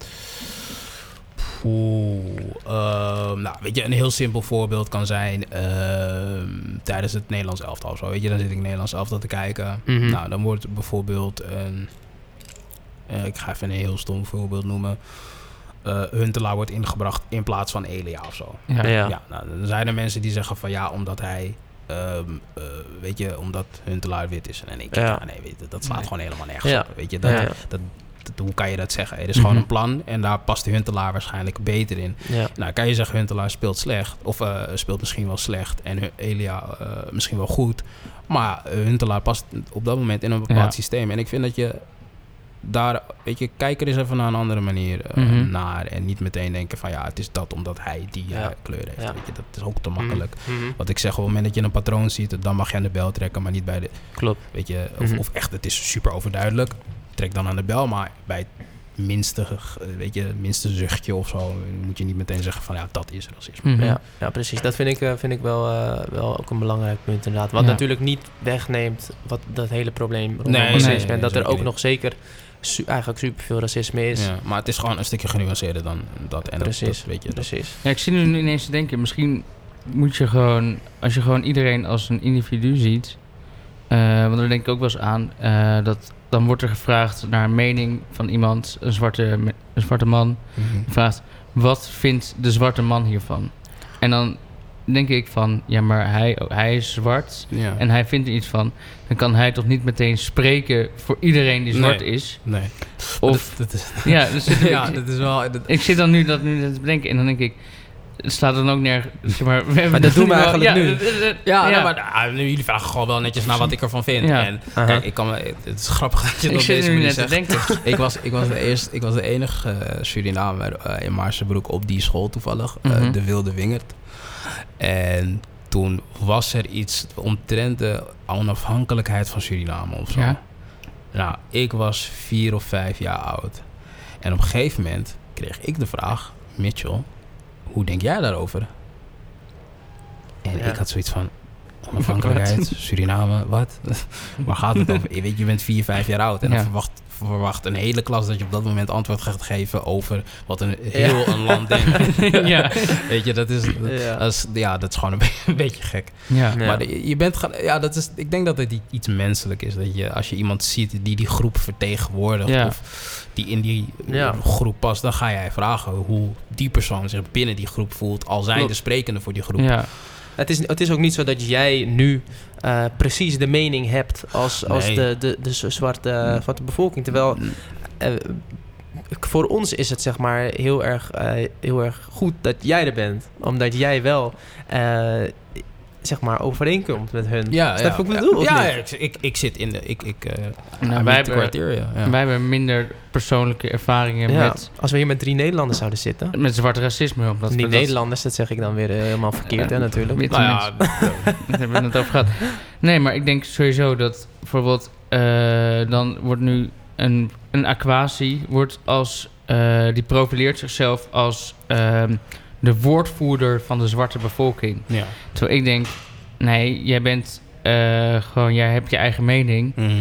[SPEAKER 4] Oeh, ehm, nou, weet je, een heel simpel voorbeeld kan zijn ehm, tijdens het Nederlands elftal of zo. Weet je, dan zit ik Nederlands elftal te kijken.
[SPEAKER 3] Mhm.
[SPEAKER 4] Nou, dan wordt bijvoorbeeld een, eh, ik ga even een heel stom voorbeeld noemen. Eh Huntelaar wordt ingebracht in plaats van Elia of zo.
[SPEAKER 2] Ja.
[SPEAKER 3] Ja.
[SPEAKER 4] Ja, nou, dan zijn er mensen die zeggen van ja, omdat hij, ehm, eh, weet je, omdat Huntelaar wit is. En ik,
[SPEAKER 3] Ja.
[SPEAKER 4] ja, nee, weet je, dat slaat
[SPEAKER 2] Nee.
[SPEAKER 4] gewoon helemaal nergens
[SPEAKER 3] Ja.
[SPEAKER 4] op. Weet je, dat,
[SPEAKER 3] Ja, ja.
[SPEAKER 4] dat, dat- hoe kan je dat zeggen? Er is gewoon
[SPEAKER 2] Mhm.
[SPEAKER 4] een plan en daar past Huntelaar waarschijnlijk beter in.
[SPEAKER 3] Ja.
[SPEAKER 4] Nou, kan je zeggen Huntelaar speelt slecht, of eh, speelt misschien wel slecht en Elia eh, misschien wel goed. Maar Huntelaar past op dat moment in een bepaald
[SPEAKER 2] Ja.
[SPEAKER 4] systeem. En ik vind dat je daar, weet je, kijk er eens even naar een andere manier eh,
[SPEAKER 2] Mhm.
[SPEAKER 4] naar. En niet meteen denken van ja, het is dat omdat hij die
[SPEAKER 3] Ja.
[SPEAKER 4] eh, kleur heeft.
[SPEAKER 3] Ja.
[SPEAKER 4] Weet je, dat is ook te makkelijk.
[SPEAKER 3] Mhm.
[SPEAKER 4] Wat ik zeg, op het moment dat je een patroon ziet, dan mag je aan de bel trekken, maar niet bij de,
[SPEAKER 3] Klopt.
[SPEAKER 4] weet je, of,
[SPEAKER 3] Mhm.
[SPEAKER 4] of echt, het is super overduidelijk. Trek dan aan de bel, maar bij het minste, eh, weet je, minste zuchtje of zo, moet je niet meteen zeggen van ja, dat is racisme.
[SPEAKER 2] Mhm.
[SPEAKER 3] Ja, ja, precies. Dat vind ik, vind ik wel, eh, wel ook een belangrijk punt inderdaad. Wat
[SPEAKER 2] Ja.
[SPEAKER 3] natuurlijk niet wegneemt wat dat hele probleem rondom
[SPEAKER 4] Nee,
[SPEAKER 3] racisme.
[SPEAKER 2] nee,
[SPEAKER 3] en
[SPEAKER 4] nee,
[SPEAKER 3] dat er ook
[SPEAKER 4] niet.
[SPEAKER 3] nog zeker su- eigenlijk superveel racisme is.
[SPEAKER 4] Ja, maar het is gewoon een stukje genuanceerder dan dat. En dat-
[SPEAKER 3] Precies,
[SPEAKER 4] dat, weet je, dat,
[SPEAKER 3] Precies.
[SPEAKER 2] Ja, ik zie nu ineens te denken, misschien moet je gewoon, als je gewoon iedereen als een individu ziet, eh, want daar denk ik ook wel eens aan, eh, dat dan wordt er gevraagd naar een mening van iemand, een zwarte, een zwarte man,
[SPEAKER 4] Mhm.
[SPEAKER 2] vraagt, wat vindt de zwarte man hiervan? En dan denk ik van, ja, maar hij, hij is zwart
[SPEAKER 4] Ja.
[SPEAKER 2] en hij vindt er iets van, dan kan hij toch niet meteen spreken voor iedereen die zwart
[SPEAKER 4] Nee.
[SPEAKER 2] is?
[SPEAKER 4] nee.
[SPEAKER 2] Of,
[SPEAKER 4] dat, dat is,
[SPEAKER 2] ja, dus
[SPEAKER 4] ja,
[SPEAKER 2] ik,
[SPEAKER 4] dat is wel... Dat,
[SPEAKER 2] ik zit dan nu dat nu te bedenken en dan denk ik, het staat dan ook nergens, zeg maar... we hebben
[SPEAKER 3] dat doen we eigenlijk
[SPEAKER 2] ja,
[SPEAKER 3] nu.
[SPEAKER 4] ja,
[SPEAKER 2] ja.
[SPEAKER 4] nou, maar ah, nu, jullie vragen gewoon wel netjes naar wat ik ervan vind.
[SPEAKER 2] Ja.
[SPEAKER 4] En kijk, ik kan het is grappig dat je dat op deze manier
[SPEAKER 2] net te
[SPEAKER 4] zegt.
[SPEAKER 2] denken.
[SPEAKER 4] ik, was, ik, was de eerste, ik was de enige eh, Surinamer eh, in Maarsebroek op die school toevallig. eh,
[SPEAKER 2] Mhm.
[SPEAKER 4] de Wilde Wingerd. En toen was er iets omtrent de onafhankelijkheid van Suriname of zo.
[SPEAKER 2] Ja.
[SPEAKER 4] Nou, ik was vier of vijf jaar oud. En op een gegeven moment kreeg ik de vraag... Mitchell, hoe denk jij daarover? En
[SPEAKER 3] Ja.
[SPEAKER 4] ik had zoiets van... Onafhankelijkheid, Suriname, wat? Waar gaat het over? Je weet, je bent vier, vijf jaar oud. En dan
[SPEAKER 2] Ja.
[SPEAKER 4] verwacht, verwacht een hele klas dat je op dat moment antwoord gaat geven... over wat een heel een land denkt.
[SPEAKER 2] ja.
[SPEAKER 4] Weet je, dat is, dat,
[SPEAKER 3] Ja.
[SPEAKER 4] dat is, ja, dat is gewoon een, be- een beetje gek.
[SPEAKER 2] Ja.
[SPEAKER 3] Ja.
[SPEAKER 4] Maar de- je bent, ja, dat is, ik denk dat het iets menselijk is. Dat je, als je iemand ziet die die groep vertegenwoordigt...
[SPEAKER 2] Ja.
[SPEAKER 4] of die in die
[SPEAKER 3] Ja.
[SPEAKER 4] groep past... dan ga jij vragen hoe die persoon zich binnen die groep voelt... al zijn de sprekende voor die groep.
[SPEAKER 3] Het, is, het is ook niet zo dat jij nu eh, precies de mening hebt als, als
[SPEAKER 4] Nee.
[SPEAKER 3] de, de, de zwarte, zwarte bevolking. Terwijl eh, voor ons is het zeg maar heel erg, eh, heel erg goed dat jij er bent. Omdat jij wel zeg maar, overeenkomt met hun.
[SPEAKER 4] Ja,
[SPEAKER 3] Snap
[SPEAKER 4] ja.
[SPEAKER 3] ik bedoel, of
[SPEAKER 4] Ja,
[SPEAKER 3] niet?
[SPEAKER 4] ja, ik, ik, ik zit in de... Ik, ik, eh
[SPEAKER 2] Nou,
[SPEAKER 4] wij hebben criteria. Ja.
[SPEAKER 2] wij hebben minder persoonlijke ervaringen
[SPEAKER 3] Ja,
[SPEAKER 2] met,
[SPEAKER 3] Als we hier met drie Nederlanders zouden zitten.
[SPEAKER 2] met zwart racisme. Omdat
[SPEAKER 3] Niet
[SPEAKER 2] dat-
[SPEAKER 3] Nederlanders, dat zeg ik dan weer eh, helemaal verkeerd, hè,
[SPEAKER 2] Eh,
[SPEAKER 3] natuurlijk.
[SPEAKER 4] Nou ja.
[SPEAKER 2] Daar hebben we het over gehad. Nee, maar ik denk sowieso dat bijvoorbeeld eh, dan wordt nu een, een aquatie wordt als eh, die profileert zichzelf als ehm, de woordvoerder van de zwarte bevolking.
[SPEAKER 4] ja.
[SPEAKER 2] Terwijl ik denk, nee, jij bent eh, gewoon, jij hebt je eigen mening
[SPEAKER 4] Mhm.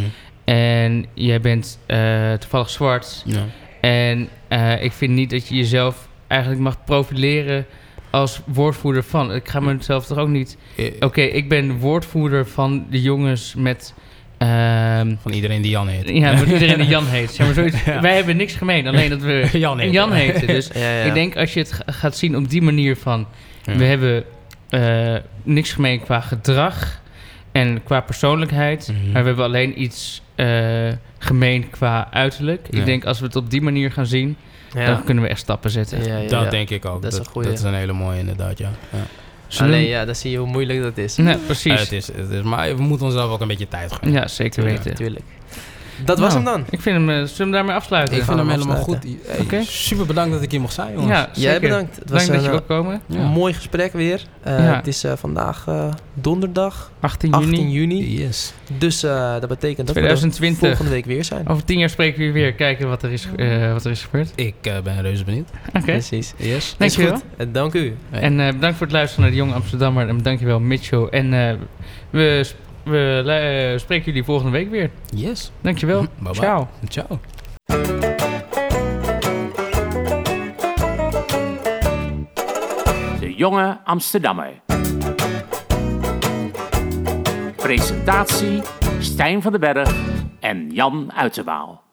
[SPEAKER 2] en jij bent eh, toevallig zwart.
[SPEAKER 4] ja.
[SPEAKER 2] En eh, ik vind niet dat je jezelf eigenlijk mag profileren als woordvoerder van. Ik ga mezelf toch ook niet. Oké, ik ben woordvoerder van de jongens met. Ehm,
[SPEAKER 4] Van iedereen die Jan heet.
[SPEAKER 2] ja, met iedereen die Jan heet. Zeg maar, zoiets.
[SPEAKER 4] Ja.
[SPEAKER 2] Wij hebben niks gemeen, alleen dat we
[SPEAKER 4] Jan heet.
[SPEAKER 2] Jan heten. Dus
[SPEAKER 3] Ja, ja.
[SPEAKER 2] ik denk als je het ga- gaat zien op die manier van.
[SPEAKER 4] Ja.
[SPEAKER 2] We hebben eh, niks gemeen qua gedrag en qua persoonlijkheid.
[SPEAKER 4] Mhm.
[SPEAKER 2] Maar we hebben alleen iets eh, gemeen qua uiterlijk.
[SPEAKER 4] Ja.
[SPEAKER 2] Ik denk als we het op die manier gaan zien,
[SPEAKER 3] Ja.
[SPEAKER 2] dan kunnen we echt stappen zetten.
[SPEAKER 3] Ja, ja,
[SPEAKER 4] Dat
[SPEAKER 3] ja.
[SPEAKER 4] denk ik ook.
[SPEAKER 3] Dat is een goeie.
[SPEAKER 4] dat is een hele mooie inderdaad, ja.
[SPEAKER 2] Zullen
[SPEAKER 3] Alleen ja, dan zie je hoe moeilijk dat is.
[SPEAKER 2] Nee, precies.
[SPEAKER 4] het is, het is, maar we moeten onszelf ook een beetje tijd geven.
[SPEAKER 2] ja, zeker weten.
[SPEAKER 3] Natuurlijk. Dat was
[SPEAKER 2] Nou,
[SPEAKER 3] hem dan.
[SPEAKER 2] Ik vind hem, eh, zullen we hem daarmee afsluiten?
[SPEAKER 4] Ik vind hem helemaal goed. Hey. Super bedankt dat ik hier mocht zijn, jongens.
[SPEAKER 2] Ja,
[SPEAKER 3] Jij bedankt. Het was
[SPEAKER 2] Bedankt dat je
[SPEAKER 3] een
[SPEAKER 2] wil komen.
[SPEAKER 4] Ja.
[SPEAKER 3] eh, mooi gesprek weer. Eh,
[SPEAKER 2] Ja.
[SPEAKER 3] Het is eh, vandaag eh, donderdag
[SPEAKER 2] 18
[SPEAKER 3] 18
[SPEAKER 2] juni.
[SPEAKER 3] juni.
[SPEAKER 4] Yes.
[SPEAKER 3] Dus eh, dat betekent dat we
[SPEAKER 2] 2020.
[SPEAKER 3] er volgende week weer zijn.
[SPEAKER 2] Over tien jaar spreken we weer. Kijken wat er is, eh, wat er is gebeurd.
[SPEAKER 4] Ik eh, ben reuze benieuwd.
[SPEAKER 2] Oké.
[SPEAKER 3] Precies.
[SPEAKER 4] Yes.
[SPEAKER 3] Is
[SPEAKER 2] Dankjewel.
[SPEAKER 3] goed. Eh, dank u.
[SPEAKER 2] En eh, bedankt voor het luisteren naar de Jonge Amsterdammer. En dankjewel Mitchell. En eh, we, we eh, spreken jullie volgende week weer.
[SPEAKER 4] Yes.
[SPEAKER 2] Dankjewel.
[SPEAKER 4] Bye bye.
[SPEAKER 2] Ciao.
[SPEAKER 4] Ciao.
[SPEAKER 1] De Jonge Amsterdammer. Presentatie Stijn van den Berg en Jan Uiterwaal.